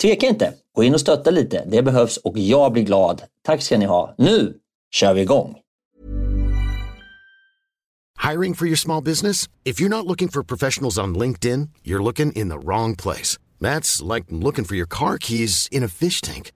tveka inte. Gå in och stötta lite. Det behövs och jag blir glad. Tack ska ni ha. Nu kör vi igång! Hiring for your small business? If you're not looking for professionals on LinkedIn, you're looking in the wrong place. That's like looking for your car keys in a fish tank.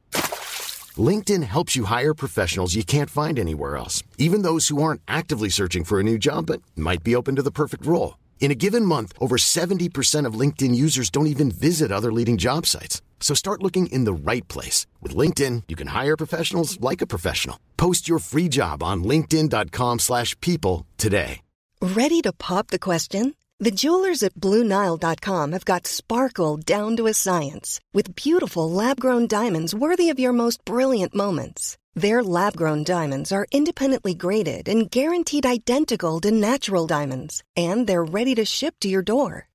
LinkedIn helps you hire professionals you can't find anywhere else, even those who aren't actively searching for a new job but might be open to the perfect role. In a given month, over 70% of LinkedIn users don't even visit other leading job sites. So start looking in the right place. With LinkedIn, you can hire professionals like a professional. Post your free job on linkedin.com slash people today. Ready to pop the question? The jewelers at BlueNile.com have got sparkle down to a science with beautiful lab-grown diamonds worthy of your most brilliant moments. Their lab-grown diamonds are independently graded and guaranteed identical to natural diamonds. And they're ready to ship to your door.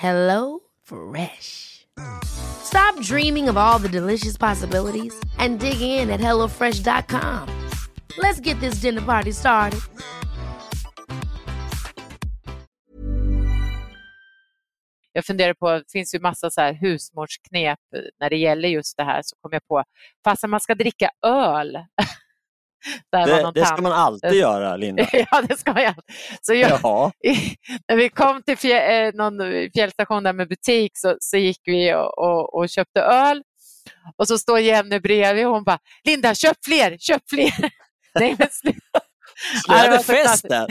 Hello Fresh. Stop dreaming of all the delicious possibilities and dig in at HelloFresh.com. Let's get this dinner party started. Jag funderar på, det finns ju massa så här husmorsknep när det gäller just det här, så kom jag på, fast man ska dricka öl det, det ska man alltid göra, Linda. ja, det ska jag. Så jag, när vi kom till fjäll, eh, någon fjällstation där med butik så, så gick vi och, och, och, köpte öl. Och så står Jenny bredvid och hon bara, Linda, köp fler, köp fler. Nej, men sluta. Slöade festen?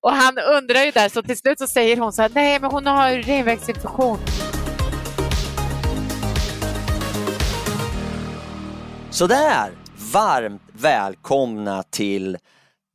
och han undrar ju där, så till slut så säger hon så här, nej men hon har urinvägsinfektion. Sådär, varmt välkomna till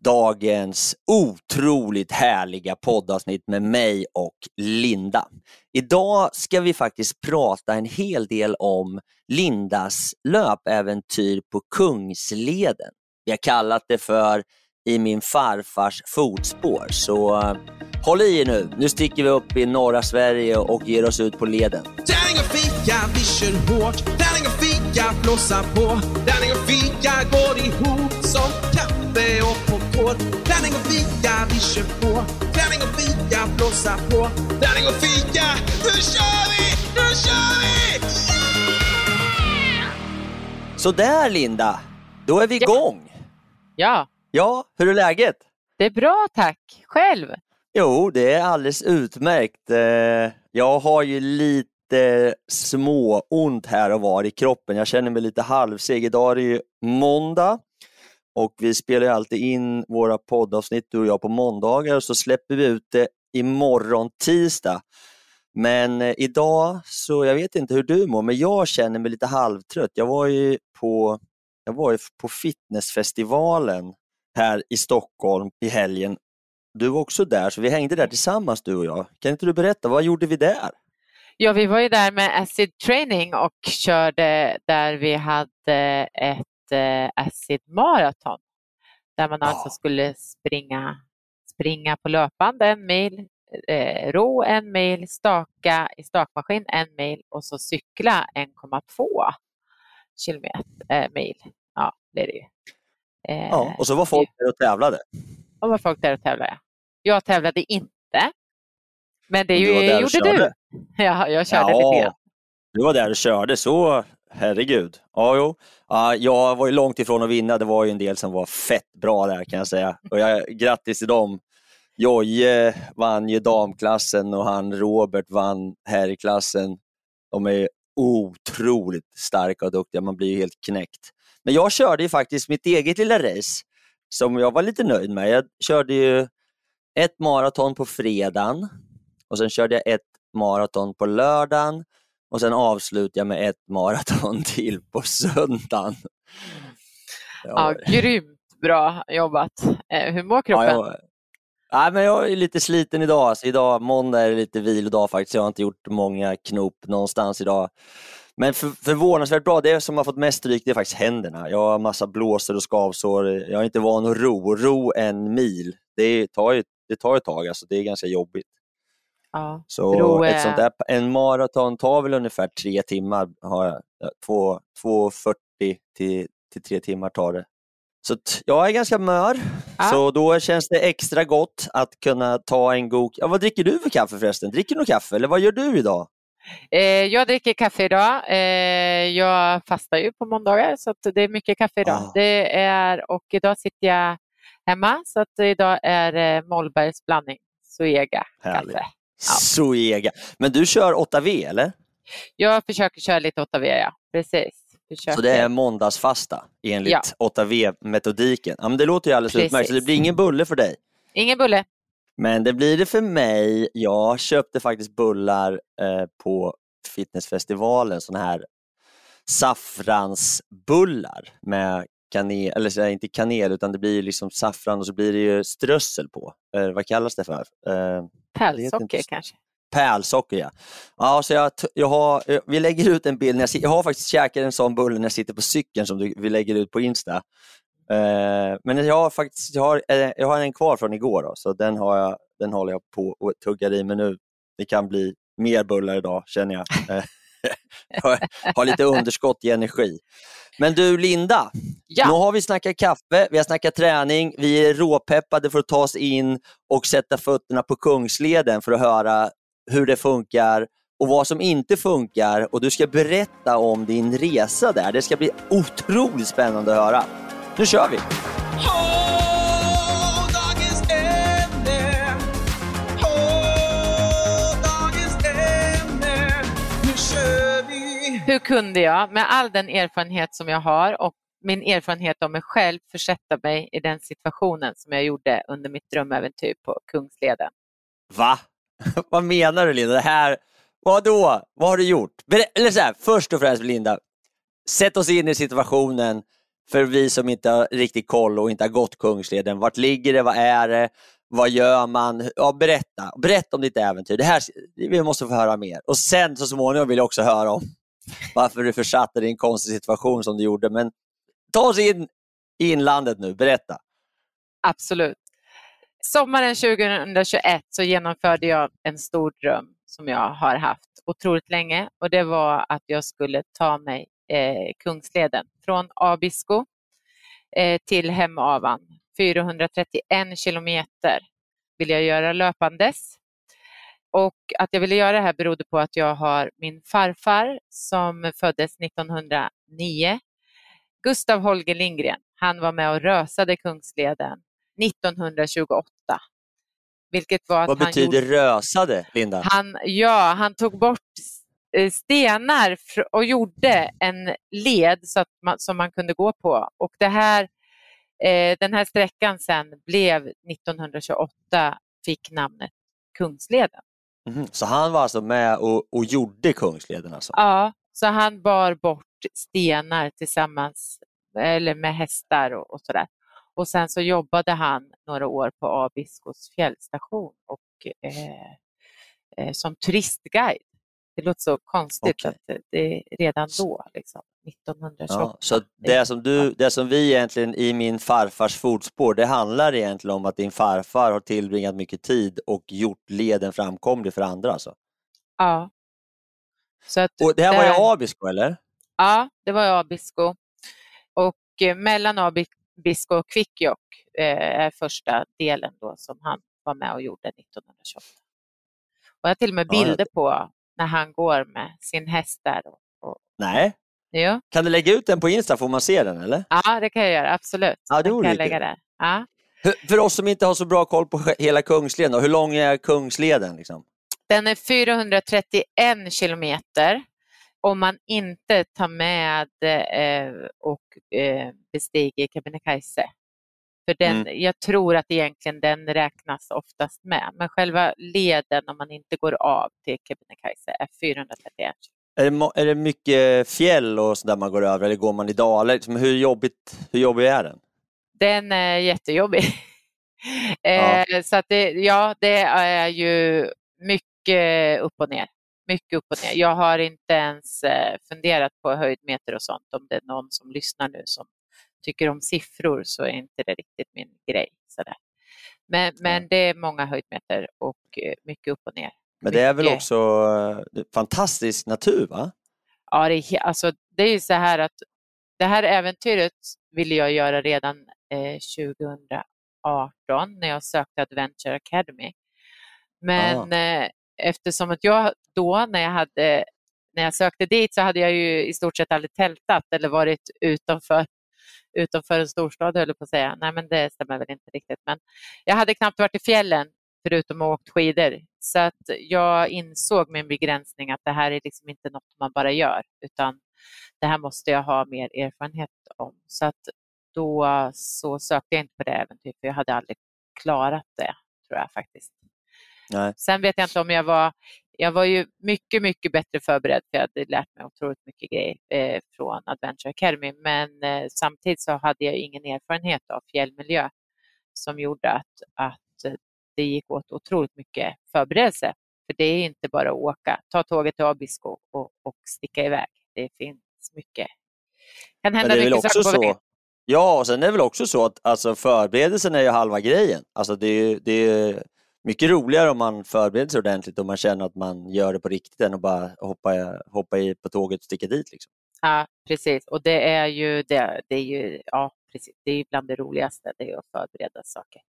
dagens otroligt härliga poddavsnitt med mig och Linda. Idag ska vi faktiskt prata en hel del om Lindas löpäventyr på Kungsleden. Vi har kallat det för i min farfars fotspår, så uh, håll i er nu. Nu sticker vi upp i norra Sverige och ger oss ut på leden. Tärning och fika, vi kör hårt. Tärning och fika, blåsa på. Tärning och fika går ihop som kaffe och popcorn. Tärning och fika, vi kör på. Tärning och fika, blåsa på. Tärning och fika, nu kör vi! Nu kör vi! Yeah! Sådär Linda, då är vi igång. Ja. Ja, hur är läget? Det är bra tack. Själv? Jo, det är alldeles utmärkt. Eh, jag har ju lite små ont här och var i kroppen. Jag känner mig lite halvseg. Idag är det ju måndag och vi spelar ju alltid in våra poddavsnitt du och jag på måndagar och så släpper vi ut det imorgon tisdag. Men eh, idag, så jag vet inte hur du mår, men jag känner mig lite halvtrött. Jag var ju på, jag var ju på fitnessfestivalen här i Stockholm i helgen du var också där, så vi hängde där tillsammans du och jag. Kan inte du berätta, vad gjorde vi där? Ja, vi var ju där med Acid Training och körde där vi hade ett eh, Acid Marathon. Där man ja. alltså skulle springa, springa på löpande en mil, eh, ro en mil, staka i stakmaskin en mil och så cykla 1,2 kilometer, eh, mil. Ja, det är det ju. Eh, ja, och så var folk där och tävlade. Och var folk där och tävlade, Jag tävlade inte. Men det Du och gjorde du. Ja, jag körde Ja. lite grann. Du var där och körde, så herregud. Ja, jo. Ja, jag var ju långt ifrån att vinna. Det var ju en del som var fett bra där kan jag säga. Och jag, grattis till dem. Jojje vann ju damklassen och han Robert vann herrklassen. De är otroligt starka och duktiga, man blir ju helt knäckt. Men jag körde ju faktiskt mitt eget lilla race som jag var lite nöjd med. Jag körde ju ett maraton på fredagen och sen körde jag ett maraton på lördagen och sen avslutade jag med ett maraton till på söndagen. Ja, grymt bra jobbat. Eh, Hur mår kroppen? Ja, jag, nej, men jag är lite sliten idag. Så idag, måndag är det lite vilodag faktiskt. Jag har inte gjort många knop någonstans idag. Men för, förvånansvärt bra. Det som har fått mest stryk det är faktiskt händerna. Jag har massa blåsor och skavsår. Jag är inte van att ro. Ro en mil, det tar ju, det tar ett tag. Alltså. Det är ganska jobbigt. Ja. Så Ro är- ett sånt där, en maraton tar väl ungefär tre timmar. Har jag. Ja, Två- 2.40 till, till tre timmar tar det. Så jag är ganska mör, Ja. så då känns det extra gott att kunna ta en god... Ja, vad dricker du för kaffe förresten? Dricker du något kaffe eller vad gör du idag? Eh, jag dricker kaffe idag. Eh, jag fastar ju på måndagar så det är mycket kaffe idag. Ah. Det är, och idag sitter jag hemma så att idag är det Mollbergs blandning. Zoega kaffe. Zoega. Men du kör 8V eller? Jag försöker köra lite 8V, ja. Precis. Försöker. Så det är måndagsfasta enligt Ja. 8V-metodiken. Ja, men det låter ju alldeles Precis. utmärkt, så det blir ingen bulle för dig. Ingen bulle. Men det blir det för mig. Jag köpte faktiskt bullar eh, på fitnessfestivalen, såna här saffransbullar med kanel, eller inte kanel utan det blir ju liksom saffran och så blir det ju strössel på. Eh, vad kallas det för? Eh, Pärlsocker kanske. Pärlsocker ja. ja så jag, jag har, eh, vi lägger ut en bild, när jag, jag har faktiskt käkat en sån bulle när jag sitter på cykeln som du, vi lägger ut på Insta. Eh, men jag har faktiskt jag har, eh, jag har en kvar från igår, då, så den, har jag, den håller jag på och tuggar i mig nu. Det kan bli mer bullar idag känner jag. Eh, jag har lite underskott i energi. Men du Linda, Ja. nu har vi snackat kaffe, vi har snackat träning, vi är råpeppade för att ta oss in och sätta fötterna på Kungsleden för att höra hur det funkar och vad som inte funkar. Och du ska berätta om din resa där. Det ska bli otroligt spännande att höra. Nu kör vi! Hur kunde jag med all den erfarenhet som jag har och min erfarenhet av mig själv försätta mig i den situationen som jag gjorde under mitt drömäventyr på Kungsleden? Va? vad menar du Linda? Det här, vad då? Vad har du gjort? Eller så här, först och främst Linda, sätt oss in i situationen för vi som inte har riktigt koll och inte har gått Kungsleden. Vart ligger det? Vad är det? Vad gör man? Ja, berätta. Berätta om ditt äventyr. Det här, vi måste få höra mer. Och sen så småningom vill jag också höra om varför du försatte dig i en konstig situation som du gjorde. Men ta oss in i inlandet nu. Berätta. Absolut. Sommaren 2021 så genomförde jag en stor dröm som jag har haft otroligt länge och det var att jag skulle ta mig eh, Kungsleden från Abisko eh, till Hemavan. 431 kilometer vill jag göra löpandes. Och att jag ville göra det här berodde på att jag har min farfar som föddes 1909. Gustav Holger Lindgren, han var med och rösade Kungsleden 1928. Vilket var att Vad betyder gjorde, rösade, Linda? han, ja, han tog bort stenar fr- och gjorde en led så att man, som man kunde gå på. Och det här, eh, den här sträckan sen blev 1928 fick namnet Kungsleden. Mhm. Så han var alltså med och, och gjorde Kungsleden alltså? Ja, så han bar bort stenar tillsammans eller med hästar och, och sådär. Och sen så jobbade han några år på Abiskos fjällstation och eh, eh, som turistguide. Det låter så konstigt Okej. att det- är redan då, liksom, 1928. Ja, så det som, du, det som vi egentligen i min farfars fotspår, det handlar egentligen om att din farfar har tillbringat mycket tid och gjort leden framkomlig för andra. Alltså. Ja. Så att Och det här var där- ju Abisko, eller? Ja, det var i Abisko. Och eh, mellan Abisko och Kvikkjokk eh, är första delen då som han var med och gjorde 1928. Och jag har till och med Ja, bilder på när han går med sin häst där. Och, Nej, jo. kan du lägga ut den på Insta? Får man se den eller? Ja, det kan jag göra, absolut. Ja, det Den kan lägga där. Ja. För, för oss som inte har så bra koll på hela Kungsleden, då, hur lång är Kungsleden? Liksom? Den är 431 kilometer om man inte tar med eh, och eh, bestiger Kebnekaise. För den, Mm. Jag tror att egentligen den räknas oftast med, men själva leden om man inte går av till Kebnekaise är 431 Är det, är det mycket fjäll och så där man går över eller går man i dalar? Liksom, hur, jobbigt, hur jobbig är den? Den är jättejobbig. Ja. eh, så att det, ja, det är ju mycket upp och ner. Mycket upp och ner. Jag har inte ens eh, funderat på höjdmeter och sånt. Om det är någon som lyssnar nu som tycker om siffror så är inte det riktigt min grej. Sådär. Men, men det är många höjdmeter och eh, mycket upp och ner. Men det är väl också eh, fantastisk natur va? Ja, det är, alltså, det är ju så här att det här äventyret ville jag göra redan eh, 2018 när jag sökte Adventure Academy. Men eh, eftersom att jag då när jag, hade, när jag sökte dit så hade jag ju i stort sett aldrig tältat eller varit utanför, utanför en storstad höll jag på att säga. Nej men det stämmer väl inte riktigt. Men jag hade knappt varit i fjällen förutom att åkt skidor. Så att jag insåg min begränsning att det här är liksom inte något man bara gör utan det här måste jag ha mer erfarenhet om. Så att då så sökte jag inte på det äventyret för jag hade aldrig klarat det tror jag faktiskt. Nej. Sen vet jag inte om jag var, jag var ju mycket, mycket bättre förberedd för jag hade lärt mig otroligt mycket grejer eh, från Adventure Academy men eh, samtidigt så hade jag ingen erfarenhet av fjällmiljö som gjorde att, att eh, det gick åt otroligt mycket förberedelse. För det är inte bara att åka, ta tåget till Abisko och, och sticka iväg. Det finns mycket. kan Men hända det är mycket också saker på vägen. ja, och sen är det väl också så att alltså, förberedelsen är ju halva grejen. Alltså, det, är, det är mycket roligare om man förbereder sig ordentligt och man känner att man gör det på riktigt än att bara hoppa, hoppa i på tåget och sticka dit. Liksom. Ja, precis. Och det är ju, det, det är ju ja, precis. Det är bland det roligaste, det är att förbereda saker.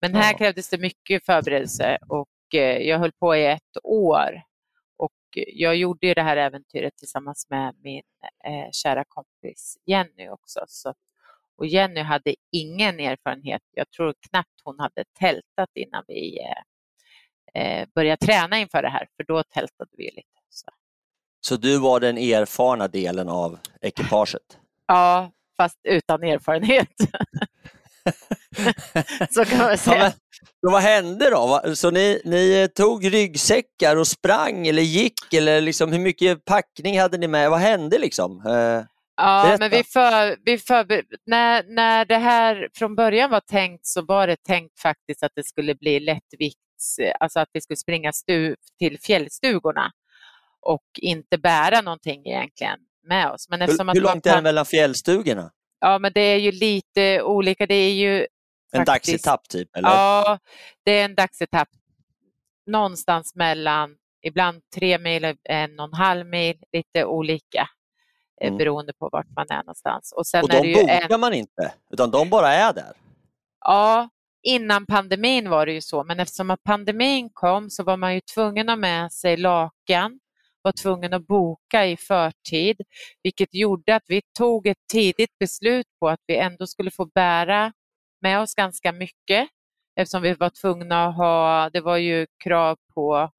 Men här Ja. krävdes det mycket förberedelse och eh, jag höll på i ett år. Och jag gjorde ju det här äventyret tillsammans med min eh, kära kompis Jenny också. Så, och Jenny hade ingen erfarenhet. Jag tror knappt hon hade tältat innan vi eh, eh, började träna inför det här, för då tältade vi lite. Så. Så du var den erfarna delen av ekipaget? Ja, fast utan erfarenhet. Så kan man Ja, säga. men, men vad hände då? Så ni, ni tog ryggsäckar och sprang eller gick? Eller liksom, hur mycket packning hade ni med? Vad hände liksom? Eh, Ja, berätta. men vi för, vi för, när, när det här från början var tänkt så var det tänkt faktiskt att det skulle bli lättvikts, alltså att vi skulle springa stu, till fjällstugorna och inte bära någonting egentligen med oss. Men eftersom hur, hur långt är det mellan fjällstugorna? Ja, men det är ju lite olika. Det är ju En faktiskt- dagsetapp typ? Eller? Ja, det är en dagsetapp. Någonstans mellan ibland tre mil en och en halv mil, lite olika Mm. beroende på vart man är någonstans. Och sen och de bokar en, man inte, utan de bara är där? ja, innan pandemin var det ju så, men eftersom att pandemin kom så var man ju tvungen att ha med sig lakan, var tvungen att boka i förtid, vilket gjorde att vi tog ett tidigt beslut på att vi ändå skulle få bära med oss ganska mycket eftersom vi var tvungna att ha, det var ju krav på,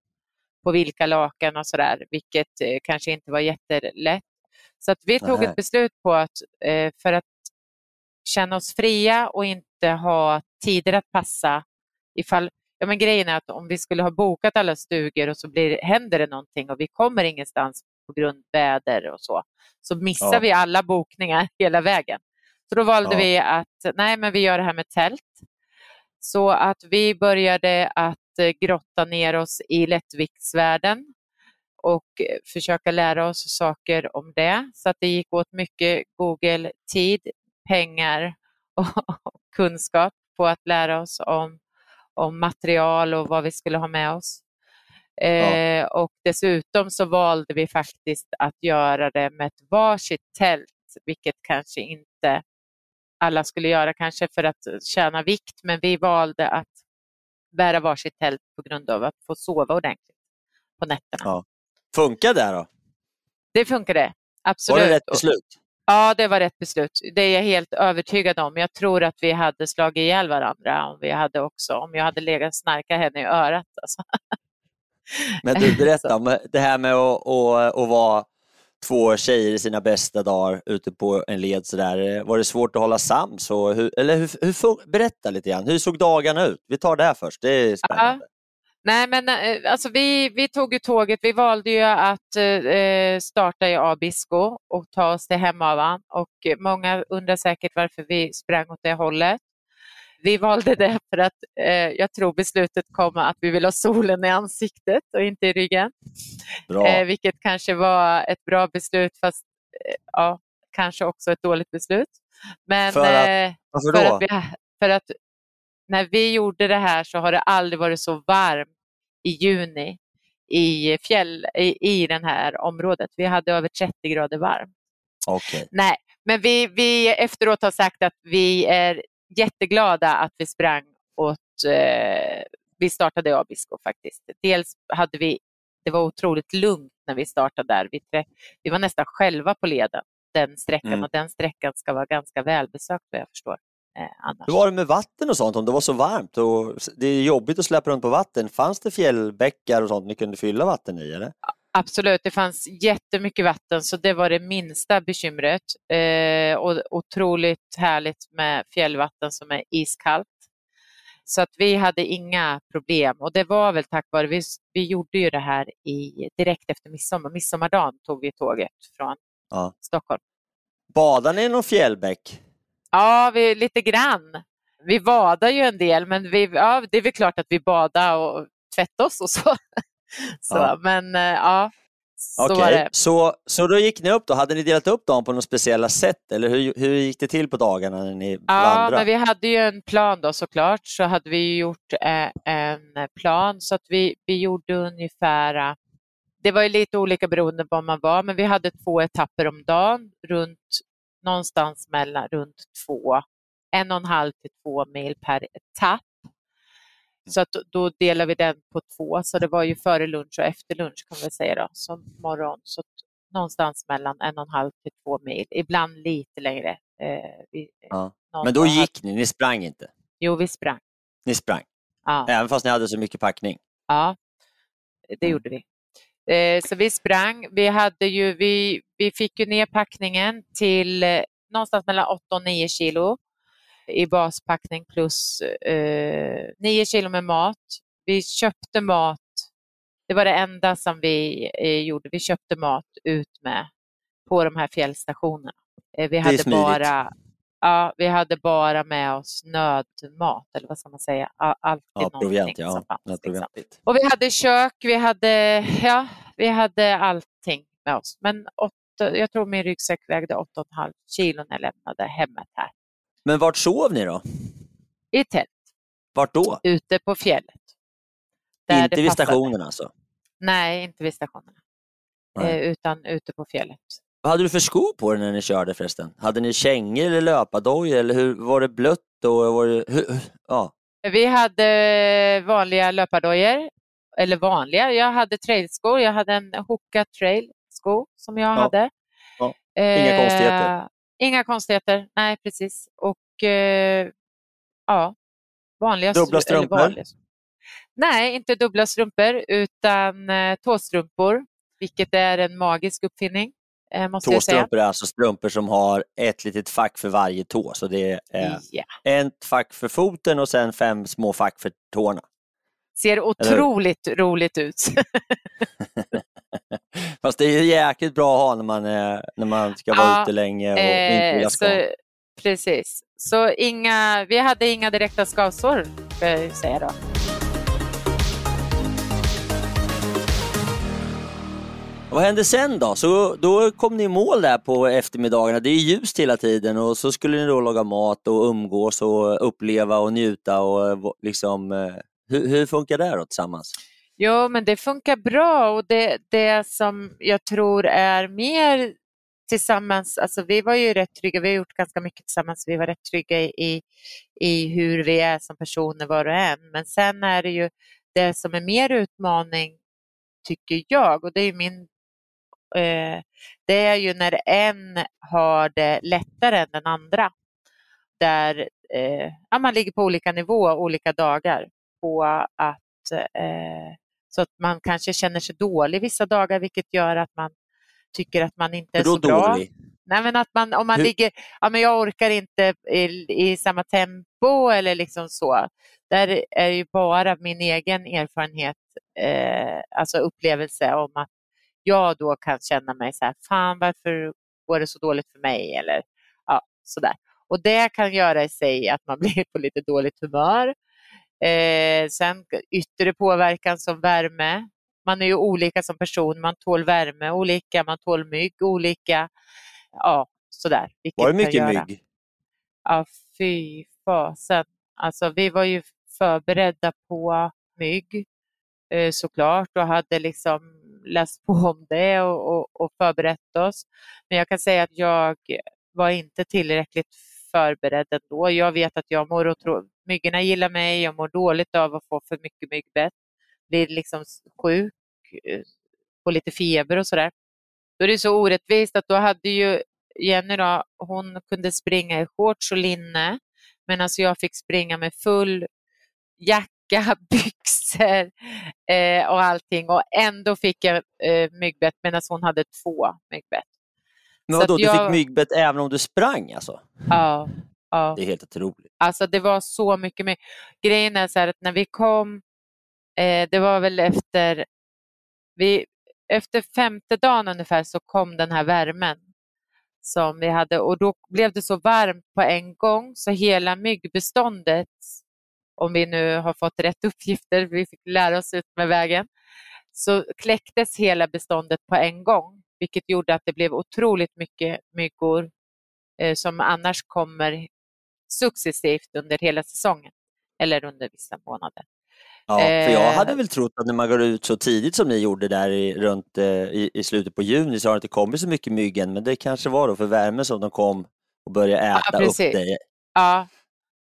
på vilka lakan och sådär, vilket eh, kanske inte var jättelätt. Så att vi tog Nej. ett beslut på att eh, för att känna oss fria och inte ha tider att passa ifall Ja, men grejen är att om vi skulle ha bokat alla stugor och så blir, händer det någonting och vi kommer ingenstans på grund av väder och så, så missar Ja. vi alla bokningar hela vägen. Så då valde Ja. vi att nej, men vi gör det här med tält. Så att vi började att eh, grotta ner oss i lättviktsvärlden och eh, försöka lära oss saker om det. Så att det gick åt mycket Google-tid, pengar och kunskap på att lära oss om, om material och vad vi skulle ha med oss. Eh, och dessutom så valde vi faktiskt att göra det med ett varsitt tält, vilket kanske inte alla skulle göra kanske för att tjäna vikt, men vi valde att bära varsitt tält på grund av att få sova ordentligt på nätterna. Ja. Funkar det då? Det funkade, absolut. Var det rätt beslut? Ja, det var rätt beslut. Det är jag helt övertygad om. Jag tror att vi hade slagit ihjäl varandra om vi hade också, om jag hade legat och snarkat henne i örat. Alltså. Men du, berätta om det här med att, att, att vara två tjejer i sina bästa dagar ute på en led sådär. Var det svårt att hålla sams? Och hur, eller hur, hur, berätta lite grann, hur såg dagarna ut? Vi tar det här först, det är spännande. Ja. Nej, men eh, alltså vi, vi tog ju tåget. Vi valde ju att eh, starta i Abisko och ta oss till Hemavan och många undrar säkert varför vi sprang åt det hållet. Vi valde det för att eh, jag tror beslutet kom att vi vill ha solen i ansiktet och inte i ryggen. Eh, vilket kanske var ett bra beslut fast eh, ja, kanske också ett dåligt beslut. Men, för att, eh, varför för Att vi, för att när vi gjorde det här så har det aldrig varit så varmt i juni i, fjäll, i, i det här området. Vi hade över 30 grader varmt. Okay. Nej, men vi, vi efteråt har sagt att vi är jätteglada att vi sprang åt, eh, vi startade i Abisko faktiskt. Dels hade vi, det var otroligt lugnt när vi startade där. Vi, vi var nästan själva på leden den sträckan mm. och den sträckan ska vara ganska välbesökt vad jag förstår. Eh, annars. Hur var det med vatten och sånt om det var så varmt och det är jobbigt att släppa runt på vatten? Fanns det fjällbäckar och sånt ni kunde fylla vatten i? Eller? Absolut, det fanns jättemycket vatten så det var det minsta bekymret. Eh, och otroligt härligt med fjällvatten som är iskallt. Så att vi hade inga problem och det var väl tack vare, vi, vi gjorde ju det här i, direkt efter midsommar, midsommardagen tog vi tåget från ja. Stockholm. Badade ni i någon fjällbäck? Ja, vi, lite grann. Vi badar ju en del, men vi, ja, det är väl klart att vi badar och tvättar oss och så. så ja. Men eh, ja, så okay. det. Så, så då gick ni upp då, hade ni delat upp dagen på något speciella sätt eller hur, hur gick det till på dagarna när ni ja, vandrade? Men vi hade ju en plan då såklart, så hade vi gjort eh, en plan så att vi, vi gjorde ungefär eh, det var ju lite olika beroende på var man var, men vi hade två etapper om dagen runt någonstans mellan runt två, en och en halv till två mil per etapp. Så att då delar vi den på två, så det var ju före lunch och efter lunch kan vi säga då, som morgon. Så någonstans mellan en och en halv till två mil, ibland lite längre. Eh, vi, ja. Men då gick ni, ni sprang inte? Jo, vi sprang. Ni sprang? Ja. Även fast ni hade så mycket packning? Ja, det mm. gjorde vi. Eh, så vi sprang. Vi, hade ju, vi, vi fick ju ner packningen till eh, någonstans mellan 8 och 9 kilo i baspackning plus eh, 9 kilo med mat. Vi köpte mat. Det var det enda som vi eh, gjorde. Vi köpte mat ut med på de här fjällstationerna. Eh, vi hade bara Ja, vi hade bara med oss nödmat, eller vad ska man säga? Alltid ja, proviant, ja. som fanns. Liksom. Och vi hade kök, vi hade, ja, vi hade allting med oss. Men åtta, jag tror min ryggsäck vägde 8,5 kilo när jag lämnade hemmet här. Men vart sov ni då? I tält. Vart då? Ute på fjället. inte vid stationen alltså? Nej, inte vid stationerna. Eh, utan ute på fjället. Vad hade du för skor på dig när ni körde förresten? Hade ni kängor eller löpardojor eller hur, var det blött? Och var det, hur, ja. Vi hade vanliga löpardojor, eller vanliga, jag hade trailskor, jag hade en Hoka trailsko som jag ja. hade. Ja. Inga eh, konstigheter? Inga konstigheter, nej precis. Och eh, ja, vanliga Dubbla strumpor? Vanliga. Nej, inte dubbla strumpor utan eh, tåstrumpor, vilket är en magisk uppfinning. Eh, måste Tåstrumpor är alltså strumpor som har ett litet fack för varje tå. Så det är yeah. ett fack för foten och sen fem små fack för tårna. Ser otroligt roligt ut. Fast det är jäkligt bra att ha när man, är, när man ska vara ja, ute länge och eh, inte ska. Precis. Så inga, vi hade inga direkta skavsår, får jag säga då. Vad hände sen då? Så då kom ni i mål där på eftermiddagarna. Det är ljust hela tiden och så skulle ni då laga mat och umgås och uppleva och njuta och liksom eh, hur, hur funkar det då tillsammans? Jo, men det funkar bra och det, det som jag tror är mer tillsammans, alltså vi var ju rätt trygga, vi har gjort ganska mycket tillsammans, vi var rätt trygga i, i hur vi är som personer var och en. Men sen är det ju det som är mer utmaning, tycker jag, och det är min det är ju när en har det lättare än den andra. Där eh, ja, man ligger på olika nivåer olika dagar. På att, eh, så att man kanske känner sig dålig vissa dagar vilket gör att man tycker att man inte är så bra. dålig? Nej, men att man, om man Hur- ligger, ja, men jag orkar inte i, i samma tempo eller liksom så. Där är ju bara min egen erfarenhet, eh, alltså upplevelse om att jag då kan känna mig så här, fan varför går det så dåligt för mig? Eller ja, sådär. Och det kan göra i sig att man blir på lite dåligt humör. Eh, sen yttre påverkan som värme. Man är ju olika som person, man tål värme olika, man tål mygg olika. Ja, sådär. vilket Var det mycket mygg? Ja, fy fasen. Alltså, vi var ju förberedda på mygg eh, såklart och hade liksom läst på om det och, och, och förberett oss. Men jag kan säga att jag var inte tillräckligt förberedd ändå. Jag vet att jag mår otro... myggorna gillar mig, jag mår dåligt av att få för mycket myggbett. Blir liksom sjuk, eh, får lite feber och sådär. Då är det så orättvist att då hade ju Jenny då, hon kunde springa i shorts och linne medan alltså jag fick springa med full jacka, byxor eh, och allting och ändå fick jag eh, myggbett medan hon hade två myggbett. Men vadå, du jag- fick myggbett även om du sprang alltså? Ja, ja. Det är helt otroligt. Alltså det var så mycket. My- Grejen är så här att när vi kom, eh, det var väl efter, vi, efter femte dagen ungefär så kom den här värmen som vi hade och då blev det så varmt på en gång så hela myggbeståndet, om vi nu har fått rätt uppgifter, vi fick lära oss ut med vägen, så kläcktes hela beståndet på en gång, vilket gjorde att det blev otroligt mycket myggor eh, som annars kommer successivt under hela säsongen eller under vissa månader. Ja, för jag Eh. hade väl trott att när man går ut så tidigt som ni gjorde där i, runt, eh, i, i slutet på juni så har det inte kommit så mycket mygg än, men det kanske var då för värmen som de kom och började äta upp precis. dig. Ja,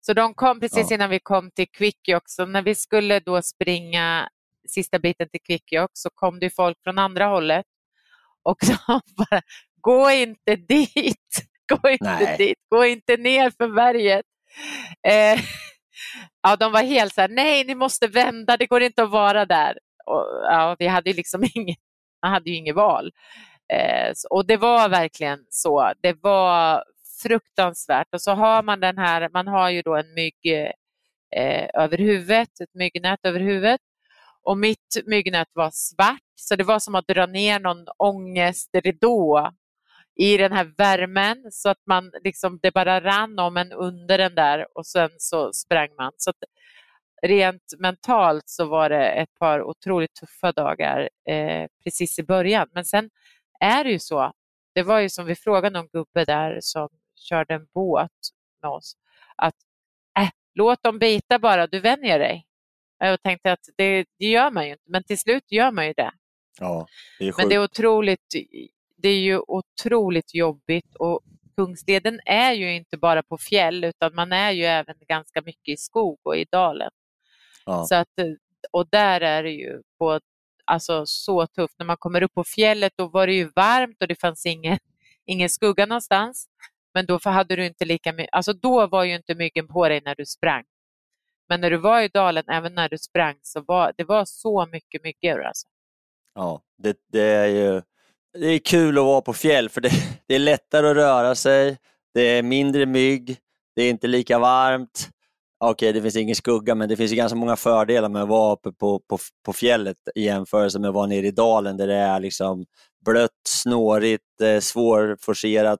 så de kom precis Ja. innan vi kom till Kvikkjokk. Så när vi skulle då springa sista biten till Kvikkjokk så kom det folk från andra hållet och de bara, gå inte dit, gå inte Nej. dit, gå inte ner för berget. Eh, ja, de var helt så här, nej ni måste vända, det går inte att vara där. Och, ja, vi hade ju liksom inget, man hade ju inget val. Eh, och det var verkligen så. Det var fruktansvärt. Och så har man den här, man har ju då en mygg eh, över huvudet, ett myggnät över huvudet. Och mitt myggnät var svart, så det var som att dra ner någon ångestridå i den här värmen så att man liksom, det bara rann om en under den där och sen så sprang man. Så att rent mentalt så var det ett par otroligt tuffa dagar eh, precis i början. Men sen är det ju så, det var ju som vi frågade någon gubbe där som körde en båt med oss, att äh, låt dem bita bara, du vänjer dig. Jag tänkte att det, det gör man ju inte, men till slut gör man ju det. Ja, det är Men det är otroligt, det är ju otroligt jobbigt och Kungsleden är ju inte bara på fjäll utan man är ju även ganska mycket i skog och i dalen. ja. Så att, och där är det ju på, alltså, så tufft. När man kommer upp på fjället då var det ju varmt och det fanns ingen, ingen skugga någonstans. Men då hade du inte lika mycket, alltså då var ju inte myggen på dig när du sprang. Men när du var i dalen, även när du sprang, så var det var så mycket myggor. Alltså. Ja, det, det är ju det är kul att vara på fjäll för det, det är lättare att röra sig, det är mindre mygg, det är inte lika varmt. Okej, det finns ingen skugga, men det finns ju ganska många fördelar med att vara uppe på, på, på fjället i jämförelse med att vara nere i dalen där det är liksom blött, snårigt, eh, svårforcerat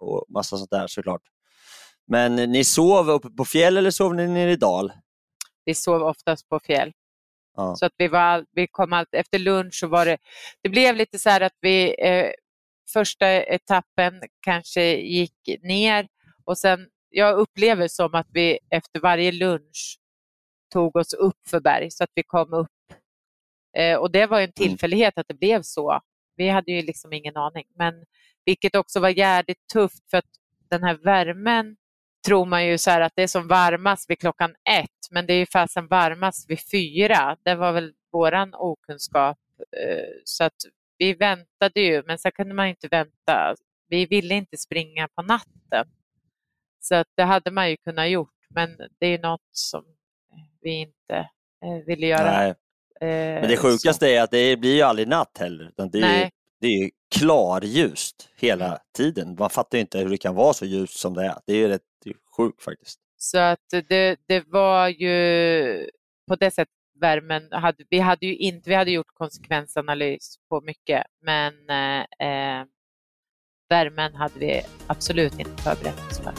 och massa sånt där såklart. Men ni sov uppe på fjäll eller sov ni nere i dal? Vi sov oftast på fjäll. Ja. Så att vi, var, vi kom allt, efter lunch så var det, det blev lite så här att vi eh, första etappen kanske gick ner och sen, jag upplever som att vi efter varje lunch tog oss upp för berg så att vi kom upp. Eh, och det var en tillfällighet att det blev så. Vi hade ju liksom ingen aning, men Vilket också var jävligt tufft för att den här värmen tror man ju så här att det är som varmast vid klockan ett, men det är ju fasen varmast vid fyra. Det var väl våran okunskap. Eh, så att vi väntade ju, men sen kunde man inte vänta. Vi ville inte springa på natten. Så att det hade man ju kunnat gjort, men det är något som vi inte eh, ville göra. Nej. Eh, Men det sjukaste är att det blir ju aldrig natt heller. Utan det, är, Nej. Det är ju klarljust hela tiden. Man fattar inte hur det kan vara så ljust som det är. Det är rätt sjukt faktiskt. Så att det, det var ju på det sättet värmen, hade, vi hade ju inte, vi hade gjort konsekvensanalys på mycket, men eh, eh, värmen hade vi absolut inte förberett oss för.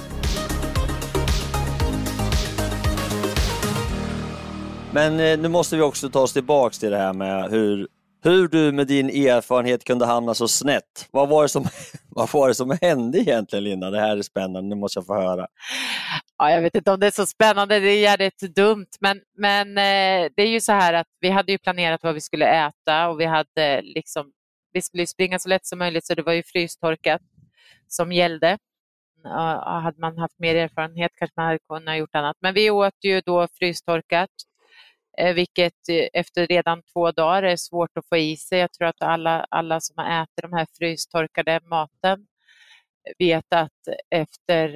Men eh, nu måste vi också ta oss tillbaks till det här med hur, hur du med din erfarenhet kunde hamna så snett. Vad var det som, vad var det som hände egentligen Linda? Det här är spännande, nu måste jag få höra. Ja, jag vet inte om det är så spännande, det är jävligt dumt, men, men eh, det är ju så här att vi hade ju planerat vad vi skulle äta och vi hade liksom, vi skulle springa så lätt som möjligt så det var ju frystorkat som gällde. Hade man haft mer erfarenhet kanske man hade kunnat gjort annat, men vi åt ju då frystorkat, Eh, vilket eh, efter redan två dagar är svårt att få i sig. Jag tror att alla, alla som har ätit de här frystorkade maten vet att efter,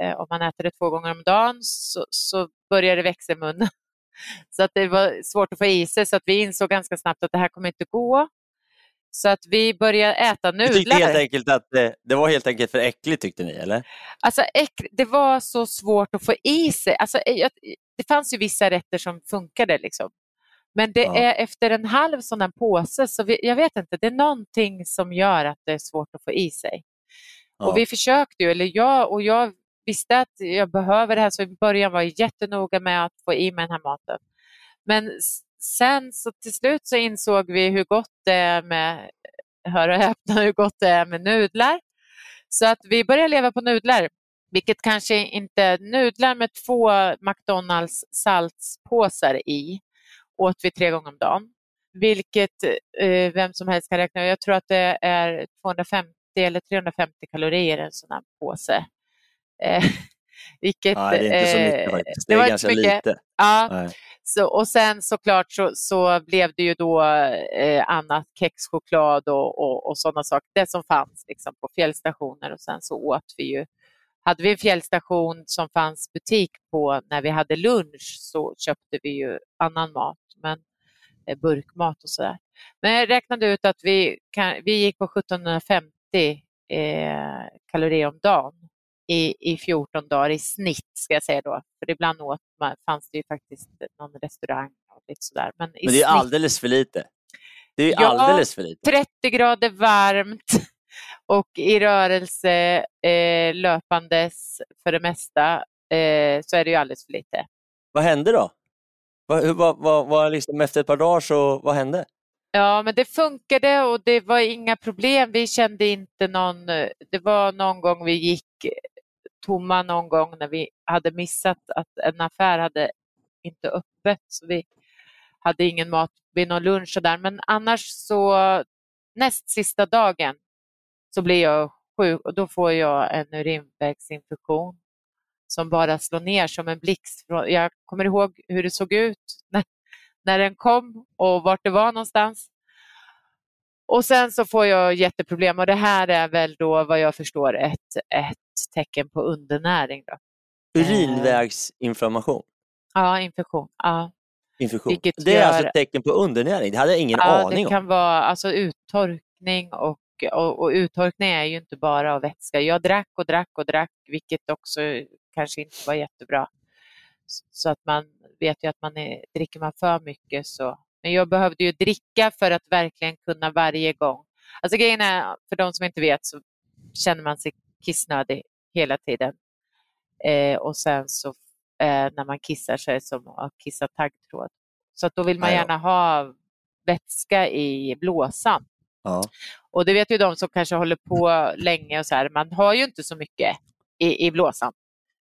eh, om man äter det två gånger om dagen så, så börjar det växa i munnen. Så att det var svårt att få i sig så att vi insåg ganska snabbt att det här kommer inte gå. Så att vi började äta Du tyckte nudlar. helt enkelt att det, det var helt enkelt för äckligt tyckte ni, eller? Alltså, äck- det var så svårt att få i sig. Alltså, eh, det fanns ju vissa rätter som funkade. Liksom. Men det Ja. är efter en halv sån här påse, så vi, jag vet inte, det är någonting som gör att det är svårt att få i sig. Ja. Och vi försökte ju, eller jag och jag visste att jag behöver det här, så i början var jag jättenoga med att få i mig den här maten. Men sen så till slut så insåg vi hur gott det är med, hör och häpna, hur gott det är med nudlar. Så att vi började leva på nudlar, vilket kanske inte, nudlar med två McDonalds saltspåsar i åt vi tre gånger om dagen. Vilket eh, vem som helst kan räkna Jag tror att det är 250 eller 350 kalorier i en sån här påse. Eh, vilket, Nej, det är inte så eh, mycket faktiskt. Det, var är ganska mycket. lite. Ja, Nej. så, och sen såklart så, så blev det ju då eh, annat kexchoklad och, och, och sådana saker. Det som fanns liksom, på fjällstationer och sen så åt vi ju hade vi en fjällstation som fanns butik på när vi hade lunch så köpte vi ju annan mat, men eh, burkmat och sådär. Men jag räknade ut att vi, kan, vi gick på 1750 eh, kalorier om dagen i, i 14 dagar i snitt, ska jag säga då. För ibland åt man, fanns det ju faktiskt någon restaurang och lite sådär. Men, i Men det är snitt, alldeles för lite. Det är Ja. alldeles för lite. 30 grader varmt och i rörelse eh, löpandes för det mesta eh, så är det ju alldeles för lite. Vad hände då? Vad, vad, vad, vad liksom efter ett par dagar så, vad hände? Ja, men det funkade och det var inga problem. Vi kände inte någon... Det var någon gång vi gick tomma någon gång när vi hade missat att en affär hade inte öppet. Så vi hade ingen mat vid någon lunch och där. Men annars så näst sista dagen så blir jag sjuk och då får jag en urinvägsinfektion som bara slår ner som en blixt. Jag kommer ihåg hur det såg ut när, när den kom och vart det var någonstans. Och sen så får jag jätteproblem och det här är väl då vad jag förstår ett, ett tecken på undernäring. Då. Urinvägsinflammation. Ja, infektion. Ja. Infektion. Det är gör- alltså ett tecken på undernäring. Det hade jag ingen ja, aning det om. kan vara alltså, uttorkning och, och, och uttorkning är ju inte bara av vätska. Jag drack och drack och drack, vilket också kanske inte var jättebra. Så- Så att man vet ju att man är, dricker man för mycket så. Men jag behövde ju dricka för att verkligen kunna varje gång. Alltså grejen är, för de som inte vet så känner man sig kissnödig hela tiden. Eh, och sen så eh, när man kissar så är det som att kissa taggtråd. Så då vill man gärna ha vätska i blåsan. Ja. Och det vet ju de som kanske håller på länge och så här, man har ju inte så mycket i, i blåsan.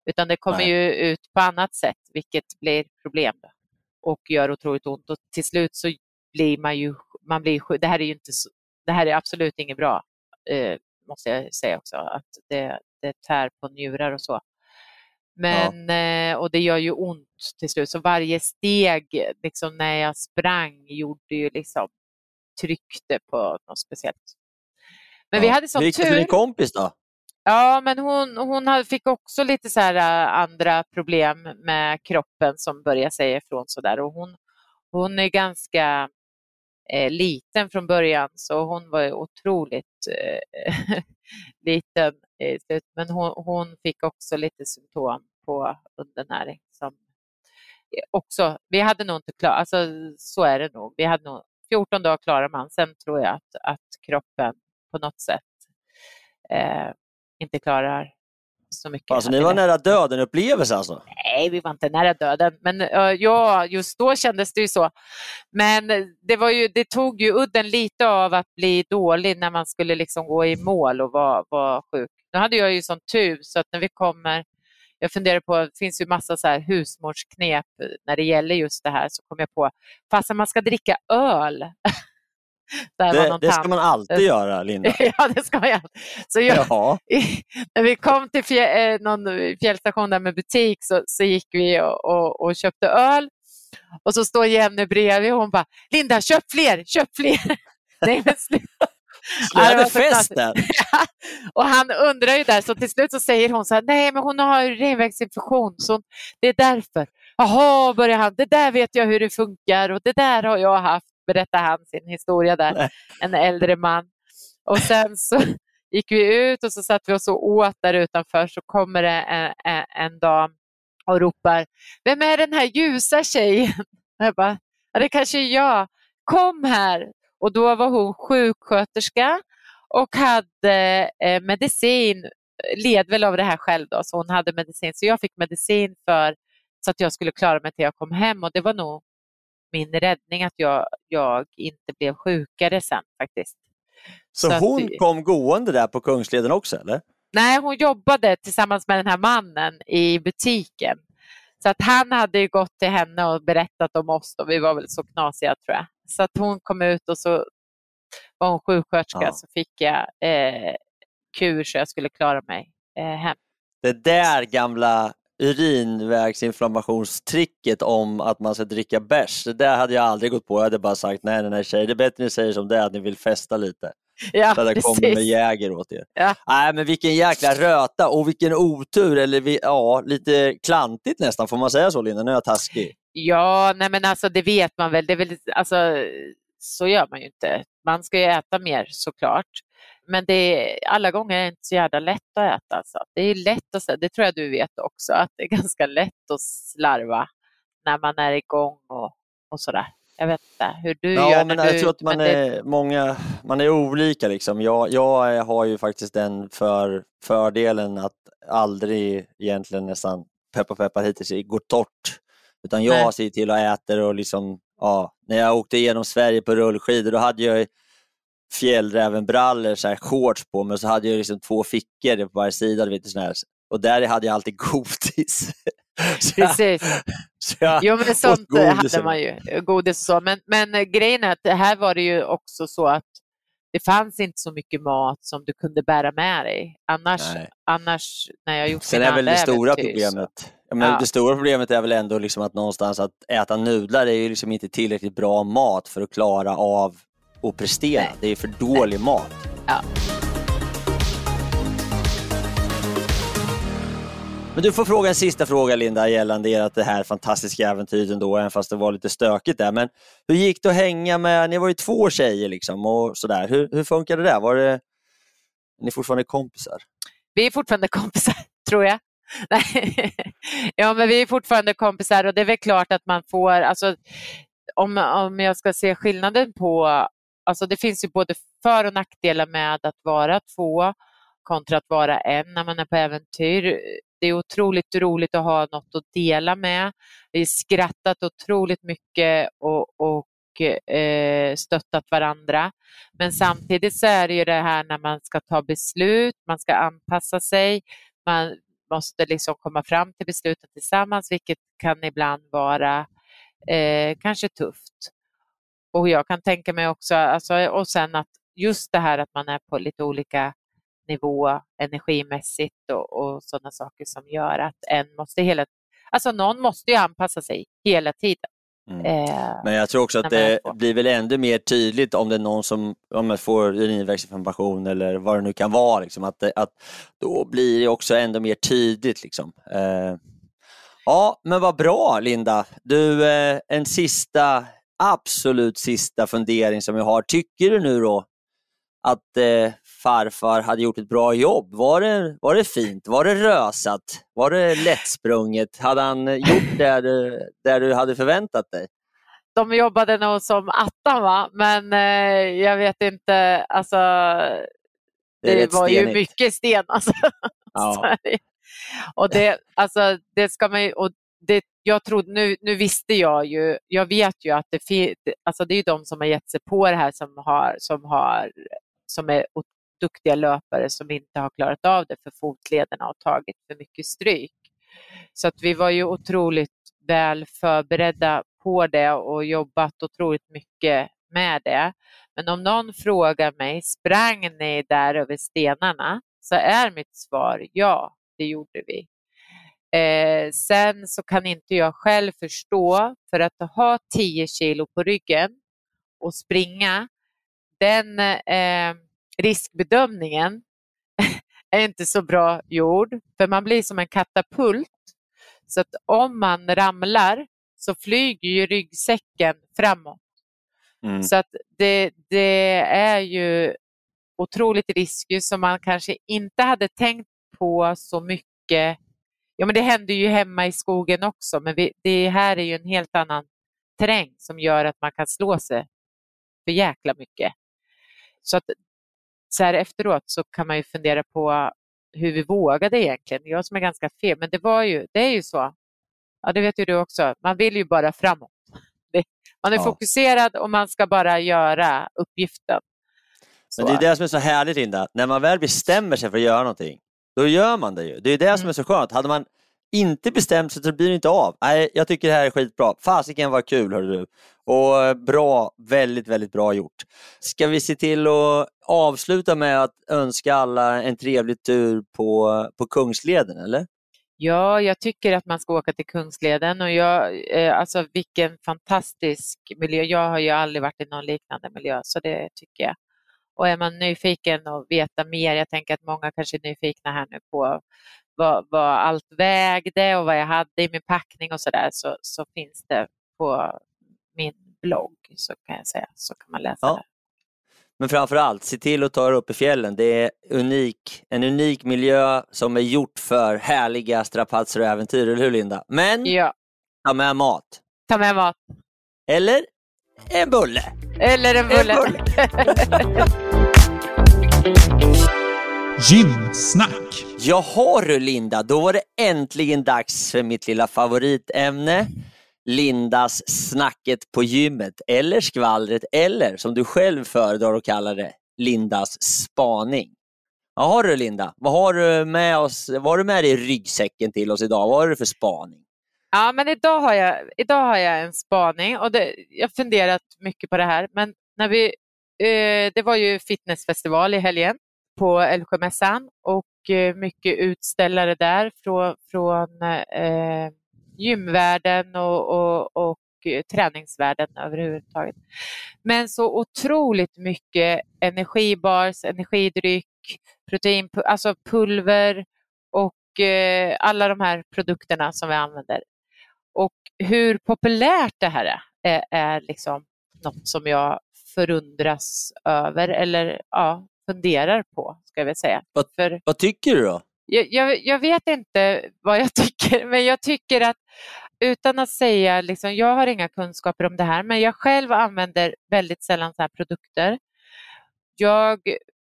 Utan det kommer Nej. ju ut på annat sätt, vilket blir problem och gör otroligt ont. Och till slut så blir man ju, man blir. Det här är ju inte det här är absolut inget bra. Eh, måste jag säga också, att det, det tär på njurar och så. Men, eh, och det gör ju ont till slut, så varje steg liksom, när jag sprang gjorde ju liksom, tryckte på något speciellt. Men vi hade sån Hur gick det för tur. din kompis då? Ja, men hon, hon fick också lite så här äh, andra problem med kroppen som började säga ifrån så där. Och hon, hon är ganska eh, liten från början så hon var ju otroligt eh, liten i slutet. Men hon, hon fick också lite symptom på undernäring. Som eh, också, vi hade nog inte klarat, alltså så är det nog. Vi hade nog 14 dagar klarar man, sen tror jag att, att kroppen på något sätt eh, inte klarar så mycket. Alltså ni var nära döden upplevelse alltså? Nej, vi var inte nära döden. Men eh, ja, just då kändes det ju så. Men det, var ju, det tog ju udden lite av att bli dålig när man skulle liksom gå i mål och vara, vara sjuk. Nu hade jag ju sån tur så att när vi kommer jag funderar på, det finns ju massa så här husmorsknep när det gäller just det här, så kom jag på, fastän man ska dricka öl. Det, det ska man alltid göra Linda. ja, det ska man. Så jag, Ja. när vi kom till fjä, eh, någon fjällstation där med butik så, så gick vi och, och, och köpte öl. Och så står Jenny bredvid och hon bara, Linda köp fler, köp fler. Nej, men sluta. Så ni Ja, det hade var så fest där? och han undrar ju där, så till slut så säger hon så här, nej men hon har urinvägsinfektion, så det är därför. Jaha, börjar han, det där vet jag hur det funkar och det där har jag haft, berättar han sin historia där, Nej. en äldre man. Och sen så gick vi ut och så satt vi oss och åt där utanför så kommer det en, en, en dam och ropar, vem är den här ljusa tjejen? Och jag bara, ja, det kanske är jag. Kom här! Och då var hon sjuksköterska och hade eh, medicin, led väl av det här själv då, så hon hade medicin. Så jag fick medicin för så att jag skulle klara mig till jag kom hem och det var nog min räddning att jag, jag inte blev sjukare sen faktiskt. Så, Så att hon vi- kom gående där på Kungsleden också eller? Nej, hon jobbade tillsammans med den här mannen i butiken. Så att han hade ju gått till henne och berättat om oss och vi var väl så knasiga tror jag. Så att hon kom ut och så var hon sjuksköterska Ja. så fick jag eh, kur så jag skulle klara mig eh, hem. Det där gamla urinvägsinflammationstricket om att man ska dricka bärs, det där hade jag aldrig gått på. Jag hade bara sagt nej, nej, nej tjejer, det är bättre ni säger som det är, att ni vill festa lite. Ja, Så hade jag kommit med. Jäger åt er. Ja. Nej, men vilken jäkla röta och vilken otur, eller vi, ja, lite klantigt nästan, får man säga så Linda? Nu är jag taskig. Ja, nej men alltså det vet man väl. Det är väl alltså, så gör man ju inte. Man ska ju äta mer såklart. Men det är, alla gånger är det inte så jävla lätt att äta. Alltså. Det är lätt att, det tror jag du vet också, att det är ganska lätt att slarva när man är igång och, och sådär. Jag vet inte hur du Ja, gör men när jag du... tror att man men det- är, många, man är olika. Liksom. Jag, jag har ju faktiskt den för, fördelen att aldrig egentligen nästan, peppa peppar hittills, går torrt. Utan jag Nej. ser till att äta och liksom, ja, när jag åkte igenom Sverige på rullskidor, då hade jag fjällrävenbrallor, så här shorts på mig och så hade jag liksom två fickor på varje sida. Du vet, sån här. Och där hade jag alltid godis. så jag, Precis. så jag, Jo, men sånt hade man ju. Godis och så. Men, men grejen är att här var det ju också så att det fanns inte så mycket mat som du kunde bära med dig. Annars, Nej. annars när jag gjort Sen är väl det stora äventyr så- problemet, menar, Ja. det stora problemet är väl ändå liksom att någonstans att äta nudlar är ju liksom inte tillräckligt bra mat för att klara av och prestera. Nej. Det är för dålig mat. Ja. Men du får fråga en sista fråga Linda gällande ert det här fantastiska äventyret ändå, även fast det var lite stökigt där. Men hur gick det att hänga med, ni var ju två tjejer liksom och sådär. Hur, hur funkar det där? Var det, är ni fortfarande kompisar? Vi är fortfarande kompisar, tror jag. Nej. ja, men vi är fortfarande kompisar och det är väl klart att man får, alltså, om, om jag ska se skillnaden på, alltså det finns ju både för och nackdelar med att vara två kontra att vara en när man är på äventyr. Det är otroligt roligt att ha något att dela med. Vi har skrattat otroligt mycket och, och eh, stöttat varandra. Men samtidigt så är det ju det här när man ska ta beslut, man ska anpassa sig, man måste liksom komma fram till besluten tillsammans, vilket kan ibland vara eh, kanske tufft. Och jag kan tänka mig också, alltså, och sen att just det här att man är på lite olika nivå energimässigt och, och sådana saker som gör att en måste hela Alltså någon måste ju anpassa sig hela tiden. Mm. Eh, Men jag tror också att det blir väl ännu mer tydligt om det är någon som om man får urinvägsinflammation eller vad det nu kan vara. Liksom, att, att då blir det också ändå mer tydligt. Liksom. Eh, ja, men vad bra Linda. Du, eh, en sista, absolut sista fundering som jag har. Tycker du nu då att eh, farfar hade gjort ett bra jobb? Var det, var det fint? Var det rösat? Var det lättsprunget? Hade han gjort det du, där du hade förväntat dig? de jobbade nog som attan va, men eh, jag vet inte, alltså Det det var ju stenigt. mycket sten alltså. Ja. Och det, alltså, det ska man ju, och det, jag trodde, nu, nu visste jag ju, jag vet ju att det, alltså det är ju de som har gett sig på det här som, har, som, har, som är duktiga löpare som inte har klarat av det för fotlederna och tagit för mycket stryk. Så att vi var ju otroligt väl förberedda på det och jobbat otroligt mycket med det. Men om någon frågar mig, sprang ni där över stenarna? Så är mitt svar ja, det gjorde vi. Eh, sen så kan inte jag själv förstå, för att ha 10 kilo på ryggen och springa, den eh, riskbedömningen är inte så bra gjord, för man blir som en katapult. Så att om man ramlar så flyger ju ryggsäcken framåt. Mm. Så att det, det är ju otroligt riskigt som man kanske inte hade tänkt på så mycket. Ja, men det händer ju hemma i skogen också, men vi, det här är ju en helt annan terräng som gör att man kan slå sig för jäkla mycket. Så att så här efteråt så kan man ju fundera på hur vi vågade egentligen. Jag som är ganska fel, men det var ju, det är ju så. Ja, det vet ju du också. Man vill ju bara framåt. Man är Ja. fokuserad och man ska bara göra uppgiften. Så Men det är det som är så härligt Linda, när man väl bestämmer sig för att göra någonting, då gör man det ju. Det är det som Mm. är så skönt. Hade man inte bestämt sig så blir det inte av. Nej, jag tycker det här är skitbra. Fasiken var kul hörru du. Och eh, bra, väldigt, väldigt bra gjort. Ska vi se till att avsluta med att önska alla en trevlig tur på, på Kungsleden, eller? Ja, jag tycker att man ska åka till Kungsleden och jag, eh, alltså vilken fantastisk miljö. Jag har ju aldrig varit i någon liknande miljö, så det tycker jag. Och är man nyfiken och veta mer, jag tänker att många kanske är nyfikna här nu på vad, vad allt vägde och vad jag hade i min packning och sådär, så, så finns det på min blogg, så kan jag säga, så kan man läsa Ja. där. Men framför allt, se till att ta er upp i fjällen. Det är unik, en unik miljö som är gjort för härliga strapatser och äventyr, eller hur Linda? Men Ja, ta med mat. ta med mat. Eller en bulle. Eller en En bulle. bulle. Gymsnack. Jaha du Linda, då var det äntligen dags för mitt lilla favoritämne. Lindas snacket på gymmet, eller skvallret, eller som du själv föredrar att kalla det, Lindas spaning. Jaha du Linda, vad har du med oss, vad har du med dig i ryggsäcken till oss idag? Vad har du för spaning? Ja, men idag har jag, idag har jag en spaning och det, jag har funderat mycket på det här. Men när vi, eh, det var ju fitnessfestival i helgen på Älvsjömässan och eh, mycket utställare där från, från eh, gymvärlden och, och, och eh, träningsvärlden överhuvudtaget. Men så otroligt mycket energibars, energidryck, protein, alltså pulver och eh, alla de här produkterna som vi använder. Hur populärt det här är, är, är liksom något som jag förundras över eller ja, funderar på, ska jag väl säga. Vad- För Vad tycker du då? jag, jag, jag vet inte vad jag tycker, men jag tycker att utan att säga, liksom, jag har inga kunskaper om det här, men jag själv använder väldigt sällan så här produkter. Jag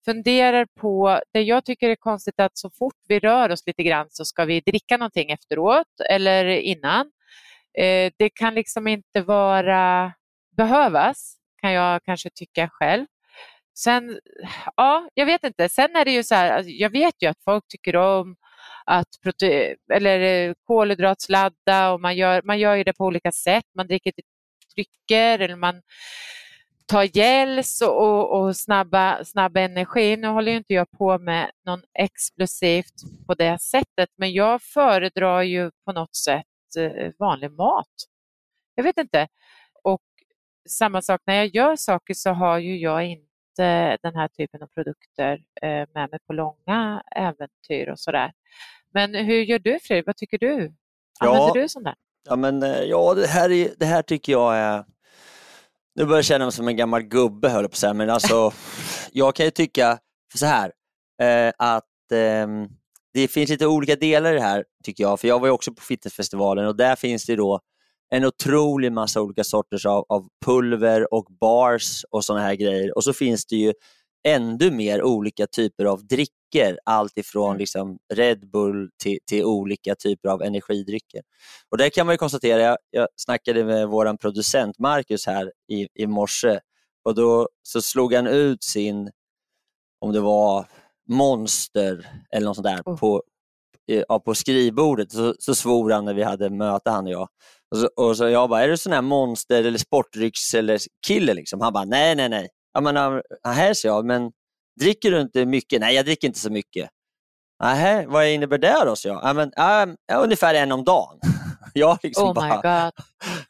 funderar på, det jag tycker är konstigt att så fort vi rör oss lite grann så ska vi dricka någonting efteråt eller innan. Eh, det kan liksom inte vara behövas, kan jag kanske tycka själv. Sen, ja, jag vet inte. Sen är det ju så här, alltså, jag vet ju att folk tycker om att prote- eller eh, kolhydratsladda och man gör, man gör ju det på olika sätt. Man dricker drycker eller man ta gels och, och, och snabba, snabba energi. Nu håller ju inte jag på med någon explosivt på det sättet, men jag föredrar ju på något sätt vanlig mat. Jag vet inte. Och samma sak när jag gör saker så har ju jag inte den här typen av produkter eh, med mig på långa äventyr och sådär. Men hur gör du Fredrik? Vad tycker du? Använder Ja. du sånt där? Ja, men, eh, ja det, här är, det här tycker jag är... Nu börjar jag känna mig som en gammal gubbe höll jag på att säga, men alltså jag kan ju tycka så här eh, att ehm, det finns lite olika delar i det här tycker jag, för jag var ju också på fitnessfestivalen och där finns det då en otrolig massa olika sorters av, av pulver och bars och sådana här grejer och så finns det ju ännu mer olika typer av dricker, allt ifrån liksom Red Bull till, till olika typer av energidrycker. Och där kan man ju konstatera, jag, jag snackade med vår producent Marcus här i, i morse och då så slog han ut sin, om det var Monster eller något sånt där Oh. på, eh, ja, på skrivbordet så, så svor han när vi hade möte han och jag. Och så, och så jag bara, är du sån här monster eller sportdrycks eller kille liksom? Han bara, nej nej nej. Jag menar, här ser jag, men dricker du inte mycket? Nej, jag dricker inte så mycket. Nej, vad innebär det då? Så jag. Ja, men, ja, ungefär en om dagen. jag liksom Oh my bara, god.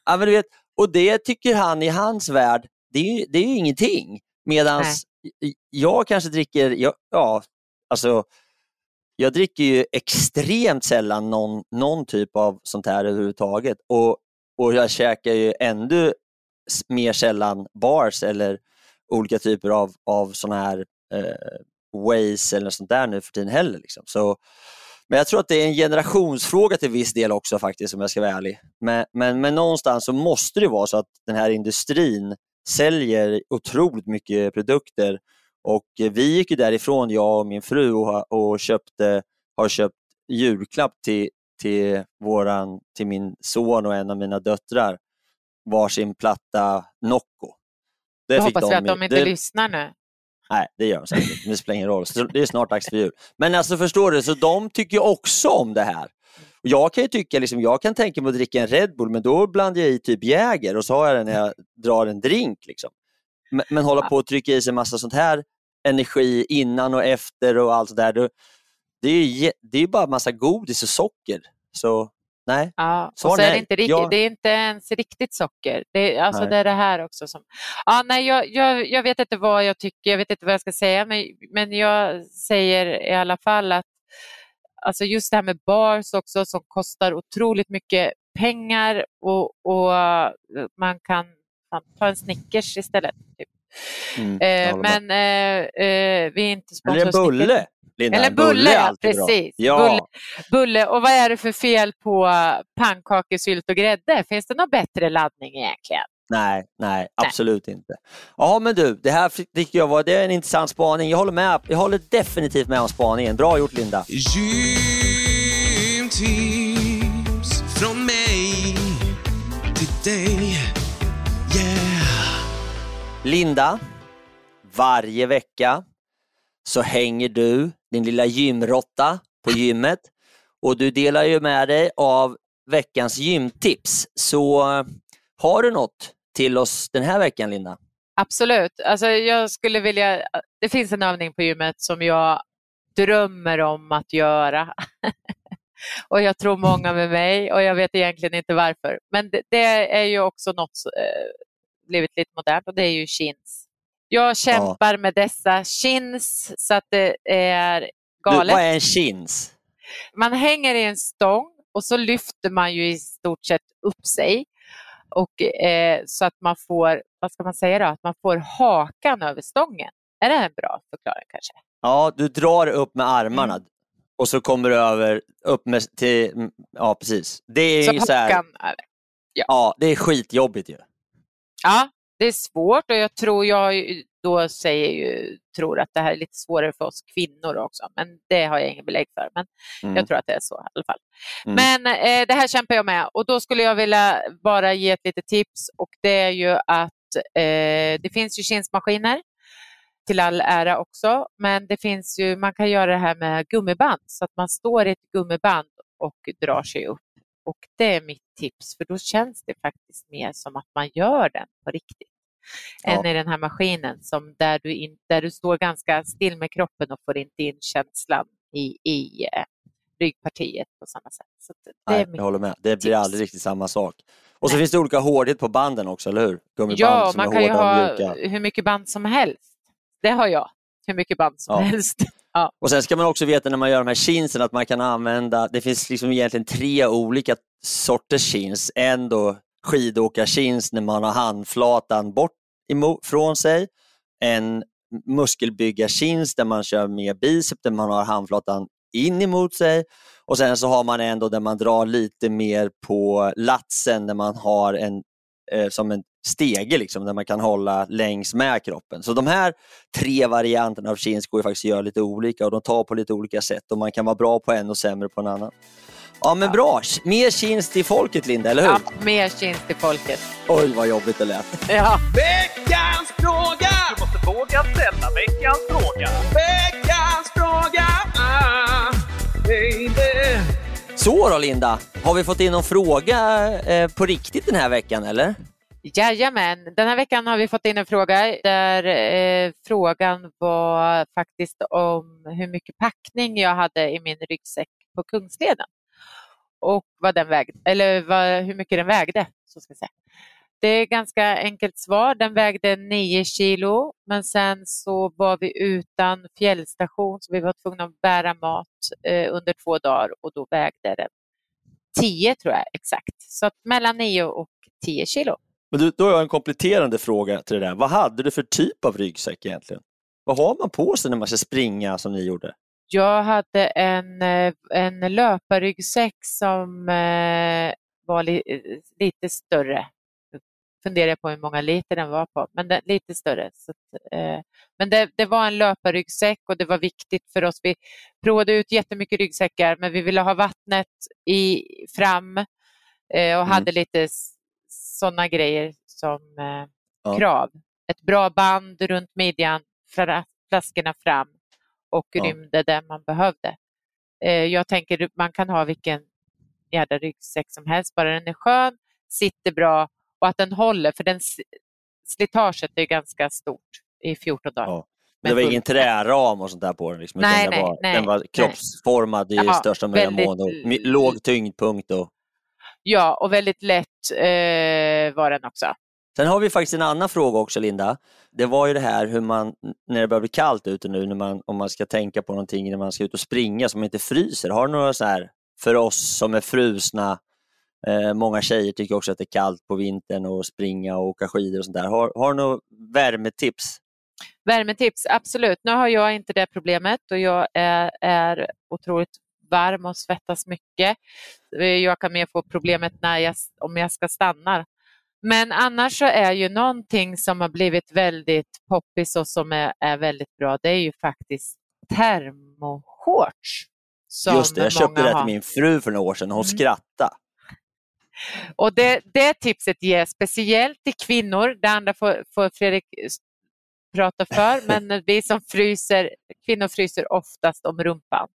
Ja, men du vet, och det tycker han i hans värld, det är det är ju ingenting. Medan jag kanske dricker, jag, ja, alltså, jag dricker ju extremt sällan någon, någon typ av sånt här överhuvudtaget. Och, och jag käkar ju ännu mer sällan bars eller olika typer av, av sådana här eh, ways eller sånt där nu för tiden heller. Liksom. Så, men jag tror att det är en generationsfråga till viss del också faktiskt om jag ska vara ärlig. Men, men, men någonstans så måste det vara så att den här industrin säljer otroligt mycket produkter och eh, vi gick ju därifrån, jag och min fru, och, och köpte, har köpt julklapp till, till, våran, till min son och en av mina döttrar varsin platta Nocco. Det fick hoppas vi att de inte det- lyssnar nu. Nej, det gör de säkert. Det spelar ingen roll. Så Det är snart dags för jul. Men alltså förstår du, så de tycker också om det här. Jag kan ju tycka, liksom, jag kan tänka mig att dricka en Red Bull, men då blandar jag i typ Jäger och så har jag den när jag drar en drink. Liksom. Men, men hålla på och trycka i sig massa sånt här energi innan och efter och allt sådär. då- Det är ju det är bara massa godis och socker. Så nej. Ja, så är det, nej. inte, rikt- Ja. det är inte ens riktigt socker. Det är, alltså Nej. det är det här också som... Ja, nej, jag, jag, jag vet inte vad jag tycker, jag vet inte vad jag ska säga, men, men jag säger i alla fall att alltså just det här med bars också som kostar otroligt mycket pengar och, och eh, man kan ta en Snickers istället. Typ. Mm, Eh, men eh, eh, vi är inte Eller sponsrade en av Snickers. bulle. Linda. Eller En bulle bulle, ja, alltid precis. Ja. Bulle. Bulle, och vad är det för fel på pannkakor, sylt och grädde? Finns det någon bättre laddning egentligen? Nej, nej, absolut inte. Ja, men du, det här tycker jag var det är en intressant spaning. Jag håller med. Jag håller definitivt med om spaningen. Bra gjort, Linda. Gymtips från mig till dig. Yeah. Linda, varje vecka så hänger du, din lilla gymrotta, på gymmet och du delar ju med dig av veckans gymtips. Så har du något till oss den här veckan, Linda? Absolut. Alltså, jag skulle vilja... Det finns en övning på gymmet som jag drömmer om att göra. och jag tror många med mig och jag vet egentligen inte varför. Men det, det är ju också något som eh, blivit lite modernt och det är ju chins. Jag kämpar med dessa chins så att det är Du, galet. vad är en chins? Man hänger i en stång och så lyfter man ju i stort sett upp sig. Och, eh, så att man får, vad ska man säga då, att man får hakan över stången. Är det en bra förklaring kanske? Ja, du drar upp med armarna Mm. och så kommer du över upp med, till... Ja, precis. Det är Så ju så här, hakan, är det. Ja, det är skitjobbigt ju. ja, det är svårt och jag tror jag då säger ju, tror att det här är lite svårare för oss kvinnor också, men det har jag ingen belägg för. Men Mm. jag tror att det är så i alla fall. Mm. Men eh, det här kämpar jag med och då skulle jag vilja bara ge ett litet tips och det är ju att eh, det finns ju kinsmaskiner till all ära också, men det finns ju, man kan göra det här med gummiband så att man står i ett gummiband och drar sig upp. Och det är mitt tips, för då känns det faktiskt mer som att man gör den på riktigt. än Ja. i den här maskinen som där, du in, där du står ganska still med kroppen och får inte in känslan i, i eh, ryggpartiet på samma sätt. Så det Nej, är jag håller med. Det blir tips. aldrig riktigt samma sak. Och så Nej. finns det olika hårdhet på banden också, eller hur? Gummiband Ja, som man är kan ju ha mjuka. hur mycket band som helst. Det har jag, hur mycket band som Ja. helst. Ja. Och sen ska man också veta när man gör de här chinsen att man kan använda, det finns liksom egentligen tre olika sorters chins. En då skidåkarchins när man har handflatan bort ifrån från sig. En muskelbyggarchins där man kör med bicep, där man har handflatan in emot sig. Och sen så har man en då där man drar lite mer på latsen när man har en eh, som en stege liksom, där man kan hålla längs med kroppen. Så de här tre varianterna av chins går ju faktiskt att göra lite olika och de tar på lite olika sätt och man kan vara bra på en och sämre på en annan. Ja men bra, mer chins till folket Linda, eller hur? Ja, mer chins till folket. Oj vad jobbigt det lät. Ja. Veckans fråga! Du måste våga ställa veckans fråga. Veckans fråga! Ah, baby. Så då Linda, har vi fått in någon fråga eh, på riktigt den här veckan eller? Jajamän, den här veckan har vi fått in en fråga där eh, frågan var faktiskt om hur mycket packning jag hade i min ryggsäck på Kungsleden och vad den vägde, eller vad, hur mycket den vägde. Så ska jag säga. Det är ganska enkelt svar. Den vägde 9 kilo men sen så var vi utan fjällstation så vi var tvungna att bära mat eh, under två dagar och då vägde den 10 tror jag exakt. Så att mellan 9 och 10 kilo. Men du, då har jag en kompletterande fråga till det där. Vad hade du för typ av ryggsäck egentligen? Vad har man på sig när man ska springa som ni gjorde? Jag hade en, eh, en löparryggsäck som eh, var li, eh, lite större. Nu funderar jag på hur många liter den var på, men den, lite större. Så att, eh, men det, det var en löparryggsäck och det var viktigt för oss. Vi provade ut jättemycket ryggsäckar, men vi ville ha vattnet i, fram eh, och Mm. hade lite sådana grejer som eh, Ja. krav. Ett bra band runt midjan, flaskorna fram och Ja. rymde där man behövde. Eh, jag tänker man kan ha vilken jävla ryggsäck som helst, bara den är skön, sitter bra och att den håller, för den slitaget är ganska stort i 14 dagar. Ja. Men det var ingen träram och sånt där på den? Liksom, utan Nej, den, nej, var, nej, den var nej. kroppsformad i Ja, största möjliga mån. Och låg tyngdpunkt. Och... Ja, och väldigt lätt eh, var den också. Sen har vi faktiskt en annan fråga också Linda. Det var ju det här hur man, när det börjar bli kallt ute nu, när man, om man ska tänka på någonting när man ska ut och springa så man inte fryser. Har du några så här, för oss som är frusna, eh, många tjejer tycker också att det är kallt på vintern och springa och åka skidor och sånt där. Har, har du några värmetips? Värmetips, absolut. Nu har jag inte det problemet och jag är, är otroligt varm och svettas mycket. Eh, jag kan mer få problemet när jag, om jag ska stanna. Men annars så är ju någonting som har blivit väldigt poppis och som är, är väldigt bra, det är ju faktiskt termoshorts. Just det, jag köpte det till min fru för några år sedan och hon Mm. skrattade. Och det, det tipset ger speciellt till kvinnor. Det andra får, får Fredrik s- prata för, men vi som fryser, kvinnor fryser oftast om rumpan,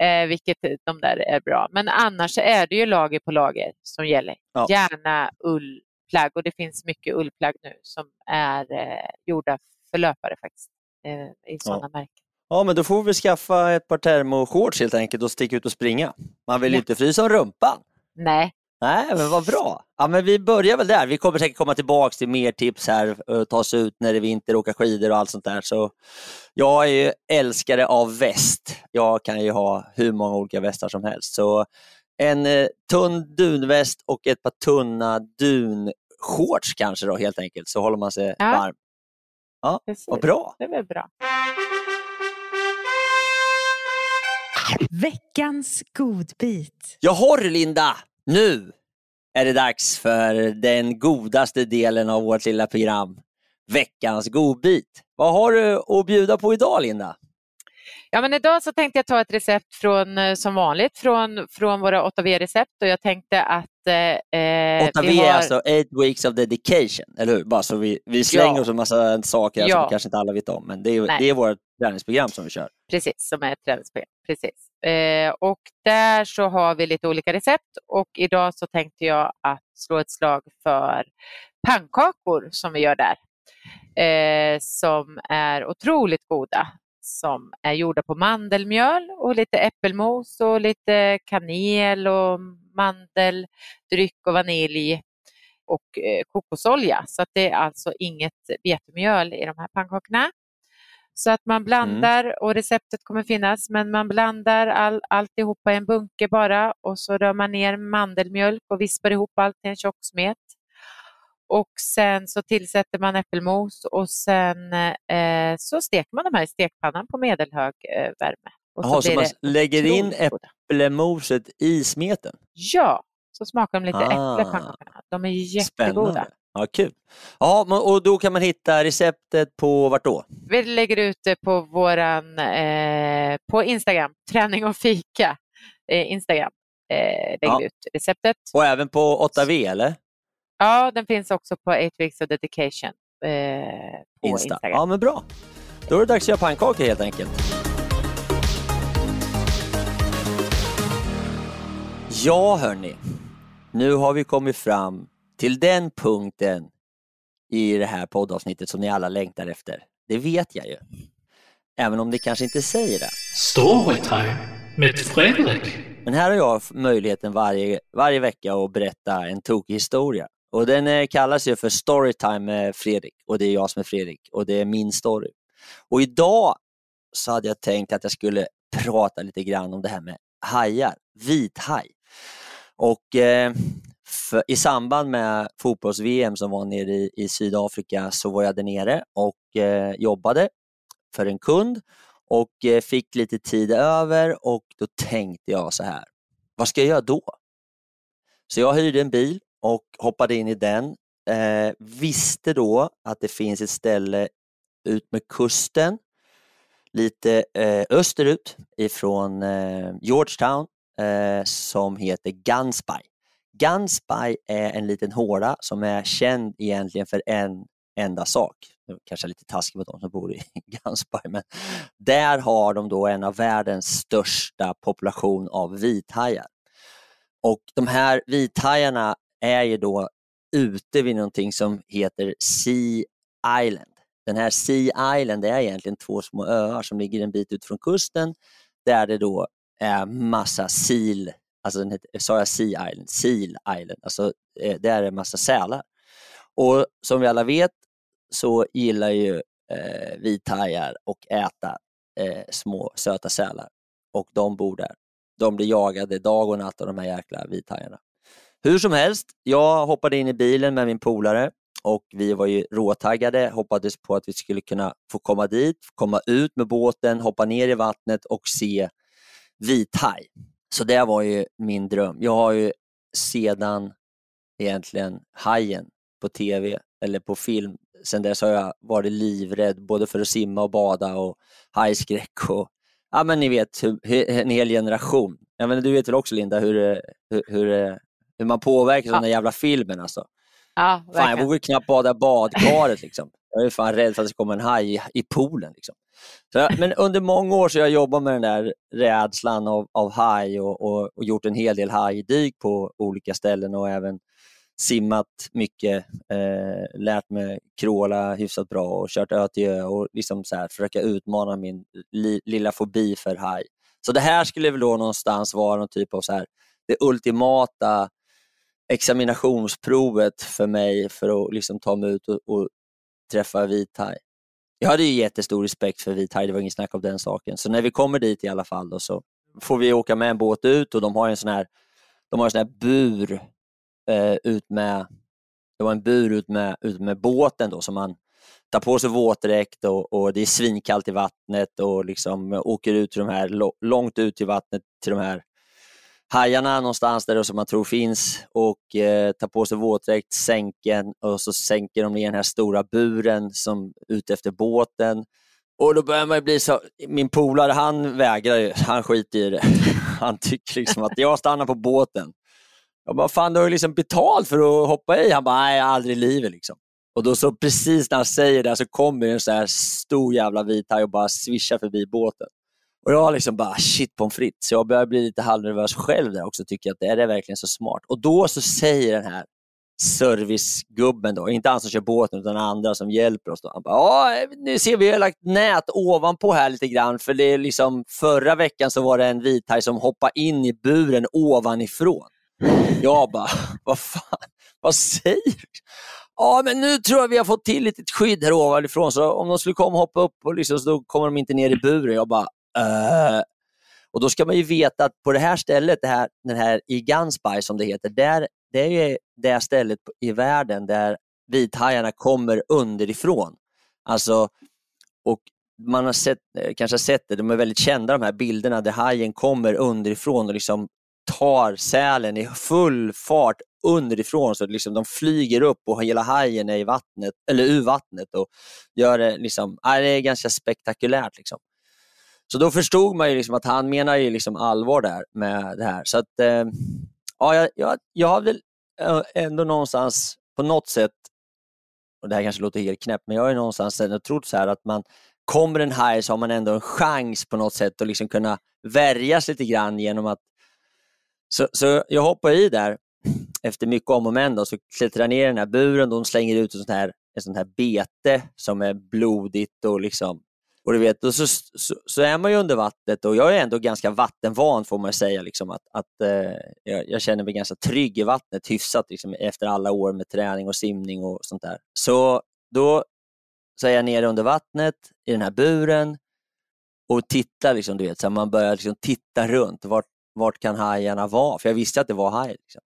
eh, vilket de där är bra. Men annars är det ju lager på lager som gäller. Ja. Gärna ullplagg och det finns mycket ullplagg nu som är eh, gjorda för löpare faktiskt, eh, i sådana märken. Ja, men då får vi skaffa ett par termoshorts helt enkelt och sticka ut och springa. Man vill ju Ja. inte frysa om rumpan. Nej, Nej, men vad bra. Ja, men vi börjar väl där. Vi kommer säkert komma tillbaka till mer tips här, eh, ta oss ut när det är vinter, åka skidor och allt sånt där. Så jag är ju älskare av väst. Jag kan ju ha hur många olika västar som helst. Så en eh, tunn dunväst och ett par tunna dunshorts kanske då helt enkelt, så håller man sig Ja. varm. precis. Vad bra. Det väl bra. Veckans godbit. Jaha Linda, nu är det dags för den godaste delen av vårt lilla program. Veckans godbit. Vad har du att bjuda på idag Linda? Ja, men idag så tänkte jag ta ett recept från, eh, som vanligt från, från våra 8V-recept och jag tänkte att eh, eh, 8V vi är har... alltså 8 weeks of dedication, eller hur? Bara så vi, vi slänger Ja. oss en massa saker Ja. som kanske inte alla vet om, men det är, Nej. det är vårt träningsprogram som vi kör. Precis, som är ett träningsprogram. Precis. Eh, och där så har vi lite olika recept och idag så tänkte jag att slå ett slag för pannkakor som vi gör där. eh, som är otroligt goda som är gjorda på mandelmjöl och lite äppelmos och lite kanel och mandeldryck och vanilj och eh, kokosolja. Så att det är alltså inget vetemjöl i de här pannkakorna. Så att man blandar mm. och receptet kommer finnas, men man blandar all, alltihopa i en bunke bara och så rör man ner mandelmjölk och vispar ihop allt till en tjock smet. Och sen så tillsätter man äppelmos och sen eh, så steker man de här i stekpannan på medelhög eh, värme. Och Jaha, så, så man lägger in äppelmoset i smeten? Ja, så smakar de lite ah, äpple. De är jättegoda. Spännande. Ja, kul. Ja, och då kan man hitta receptet på vart då? Vi lägger ut det på våran eh, på Instagram, träning och fika. Eh, Instagram eh, lägger ja. ut receptet. Och även på 8V eller? Ja, den finns också på 8 Weeks of Dedication eh, på Insta. Instagram. Ja, men bra. Då är det dags att göra pannkakor helt enkelt. Ja, hörni. Nu har vi kommit fram till den punkten i det här poddavsnittet som ni alla längtar efter. Det vet jag ju. Även om det kanske inte säger det. Storytime med Fredrik. Men här har jag möjligheten varje, varje vecka att berätta en tokig historia. Och den eh, kallas ju för Storytime med Fredrik och det är jag som är Fredrik och det är min story. Och idag så hade jag tänkt att jag skulle prata lite grann om det här med hajar, vithaj. Och eh, för, i samband med fotbolls-VM som var nere i, i, Sydafrika så var jag där nere och eh, jobbade för en kund och eh, fick lite tid över och då tänkte jag så här, vad ska jag göra då? Så jag hyrde en bil och hoppade in i den. Eh, visste då att det finns ett ställe ut med kusten, lite eh, österut ifrån eh, Georgetown eh, som heter Gunspy. Gunspy är en liten håla som är känd egentligen för en enda sak. Nu kanske lite taskigt mot de som bor i Gunspy, men där har de då en av världens största population av vithajar. Och de här vithajarna är ju då ute vid någonting som heter Sea Island. Den här Sea Island är egentligen två små öar som ligger en bit ut från kusten där det då är massa sil, alltså den heter, sa jag Sea Island? Seal Island, alltså eh, där är det massa sälar. Och som vi alla vet så gillar ju eh, vithajar och äta eh, små söta sälar och de bor där. De blir jagade dag och natt av de här jäkla vithajarna. Hur som helst, jag hoppade in i bilen med min polare och vi var ju råtaggade, hoppades på att vi skulle kunna få komma dit, komma ut med båten, hoppa ner i vattnet och se vithaj. Så det var ju min dröm. Jag har ju sedan egentligen hajen på tv eller på film, sen dess har jag varit livrädd både för att simma och bada och hajskräck och ja men ni vet, en hel generation. Jag menar, du vet väl också Linda hur, hur, hur eh, hur man påverkas ja. av den jävla filmen alltså. Ja, fan, jag vågar knappt bada badkaret liksom. Jag är fan rädd för att det komma en haj i, i poolen. Liksom. Så, men under många år så har jag jobbat med den där rädslan av, av haj och, och, och, gjort en hel del hajdyk på olika ställen och även simmat mycket, eh, lärt mig kråla hyfsat bra och kört ö till ö och liksom så här, försöka utmana min li, lilla fobi för haj. Så det här skulle väl då någonstans vara någon typ av så här, det ultimata examinationsprovet för mig för att liksom ta mig ut och, och träffa vithaj. Jag hade ju jättestor respekt för vithaj, det var ingen snack om den saken. Så när vi kommer dit i alla fall då, så får vi åka med en båt ut och de har en sån här, de har en sån här bur eh, ut med, det var en bur ut med, ut med båten då som man tar på sig våtdräkt och, och det är svinkallt i vattnet och liksom åker ut till de här, långt ut i vattnet till de här hajarna någonstans där som man tror finns och eh, tar på sig våtdräkt, sänken och så sänker de ner den här stora buren som ute efter båten. Och då börjar man bli så, min polare han vägrar ju, han skiter i det. Han tycker liksom att jag stannar på båten. Jag bara, fan du har ju liksom betalt för att hoppa i. Han bara, nej aldrig i livet liksom. Och då så precis när han säger det så kommer en så här stor jävla vithaj och bara svischar förbi båten. Och jag liksom bara, shit pommes frites. Så jag börjar bli lite halvnervös själv där också, tycker att det är det verkligen så smart. Och då så säger den här servicegubben då, inte han som kör båten utan andra som hjälper oss. Då. Han bara, ja, nu ser vi, vi har lagt nät ovanpå här lite grann för det är liksom förra veckan så var det en vithaj som hoppade in i buren ovanifrån. Jag bara, vad fan, vad säger du? Ja, men nu tror jag vi har fått till lite skydd här ovanifrån, så om de skulle komma och hoppa upp och liksom, så då kommer de inte ner i buren. Jag bara, Eh, och då ska man ju veta att på det här stället, det här, den här i Gansby som det heter, där, det är ju det stället i världen där vithajarna kommer underifrån. Alltså, och man har sett, eh, kanske sett det, de är väldigt kända de här bilderna där hajen kommer underifrån och liksom tar sälen i full fart underifrån så liksom de flyger upp och hela hajen är i vattnet, eller ur vattnet och gör det liksom, det är ganska spektakulärt. Liksom. Så då förstod man ju liksom att han menar ju liksom allvar där med det här. Så att, eh, ja, jag, jag, jag har väl eh, ändå någonstans på något sätt, och det här kanske låter helt knäppt, men jag har någonstans ändå trott så här att man kommer en haj så har man ändå en chans på något sätt att liksom kunna värjas lite grann genom att så, så jag hoppar i där efter mycket om och men då, så klättrar jag ner i den här buren och de slänger ut ett sånt här, ett sånt här bete som är blodigt och liksom och du vet, och så, så, så, är man ju under vattnet och jag är ändå ganska vattenvan får man säga. Liksom, att, att eh, jag, jag, känner mig ganska trygg i vattnet hyfsat liksom, efter alla år med träning och simning och sånt där. Så då så är jag nere under vattnet i den här buren och tittar, liksom, du vet, så man börjar liksom titta runt. Vart, vart kan hajarna vara? För jag visste att det var haj. Liksom.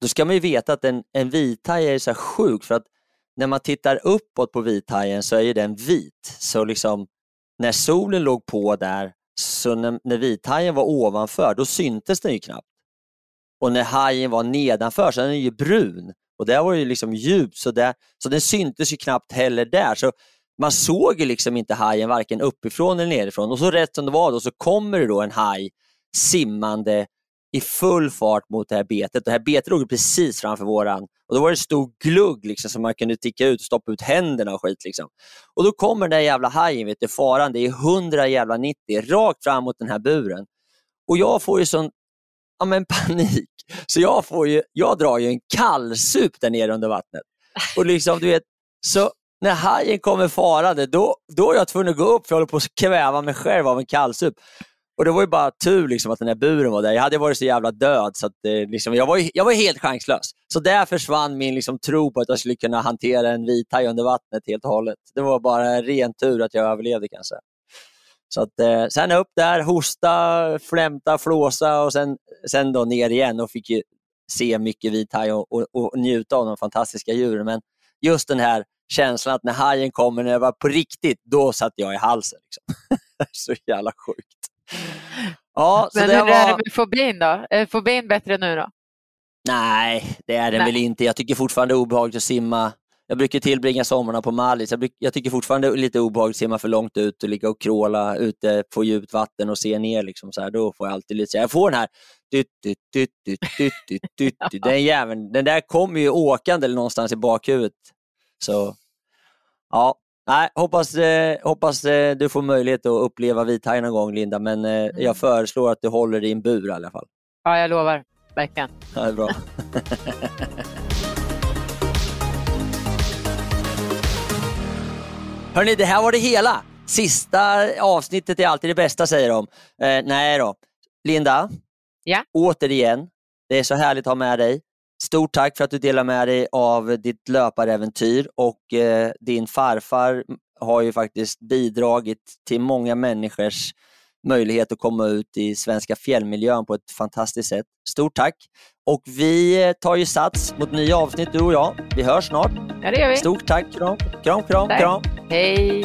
Då ska man ju veta att en, en vithaj är så sjuk för att när man tittar uppåt på vithajen så är den vit. Så liksom när solen låg på där, så när, när vithajen var ovanför, då syntes den ju knappt. Och när hajen var nedanför så är den ju brun. Och där var det ju liksom djupt, så, där, så den syntes ju knappt heller där. Så man såg ju liksom inte hajen varken uppifrån eller nerifrån. Och så rätt som det var då så kommer det då en haj simmande i full fart mot det här betet. Det här betet låg precis framför våran och då var det stor glugg liksom, som man kunde ticka ut och stoppa ut händerna och skit. Liksom. Och då kommer den där jävla hajen, vet du, farande i 100 jävla 90 rakt fram mot den här buren. Och jag får ju sån ja, men panik, så jag, får ju, jag drar ju en kallsup där nere under vattnet. Och liksom, du vet, så när hajen kommer farande, då, då är jag tvungen att gå upp för jag håller på att kväva mig själv av en kallsup. Och det var ju bara tur liksom, att den här buren var där. Jag hade varit så jävla död så att, eh, liksom, jag, var, jag var helt chanslös. Så där försvann min liksom, tro på att jag skulle kunna hantera en vithaj under vattnet helt och hållet. Det var bara ren tur att jag överlevde kanske. Så att, eh, sen upp där, hosta, flämta, flåsa och sen, sen då ner igen och fick ju se mycket vithaj och, och, och njuta av de fantastiska djuren. Men just den här känslan att när hajen kommer, när det var på riktigt, då satt jag i halsen. Liksom. så jävla sjukt. Ja, Men hur var... är det med fobin då? Är fobin bättre nu då? Nej, det är den Nej. väl inte. Jag tycker fortfarande det är obehagligt att simma. Jag brukar tillbringa sommarna på Mallis. Jag, bruk, jag tycker fortfarande det är lite obehagligt att simma för långt ut och ligga och kråla ute på djupt vatten och se ner. Liksom, så här. Då får jag alltid lite, jag får den här. Den, jäveln, den där kommer ju åkande någonstans i bakhuvudet. Så ja, Nej, hoppas, eh, hoppas eh, du får möjlighet att uppleva vithaj någon gång Linda, men eh, mm. jag föreslår att du håller dig i en bur i alla fall. Ja, jag lovar. Verkligen. Ja, det är bra. Hörni, det här var det hela. Sista avsnittet är alltid det bästa säger de. Eh, nej då. Linda, ja? återigen, det är så härligt att ha med dig. Stort tack för att du delar med dig av ditt löparäventyr och eh, din farfar har ju faktiskt bidragit till många människors möjlighet att komma ut i svenska fjällmiljön på ett fantastiskt sätt. Stort tack! Och vi tar ju sats mot nya avsnitt du och jag. Vi hörs snart. Ja, det gör vi. Stort tack! Kram, kram, kram! Kram. Hej!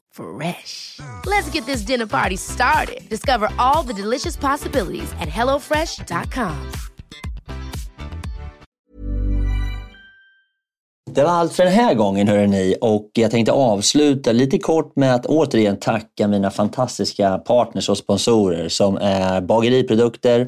Fresh. Let's get this dinner party started. Discover all the delicious possibilities at hellofresh.com. Det var allt för den här gången hörrni och jag tänkte avsluta lite kort med att återigen tacka mina fantastiska partners och sponsorer som är Bageriprodukter,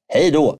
Hej då!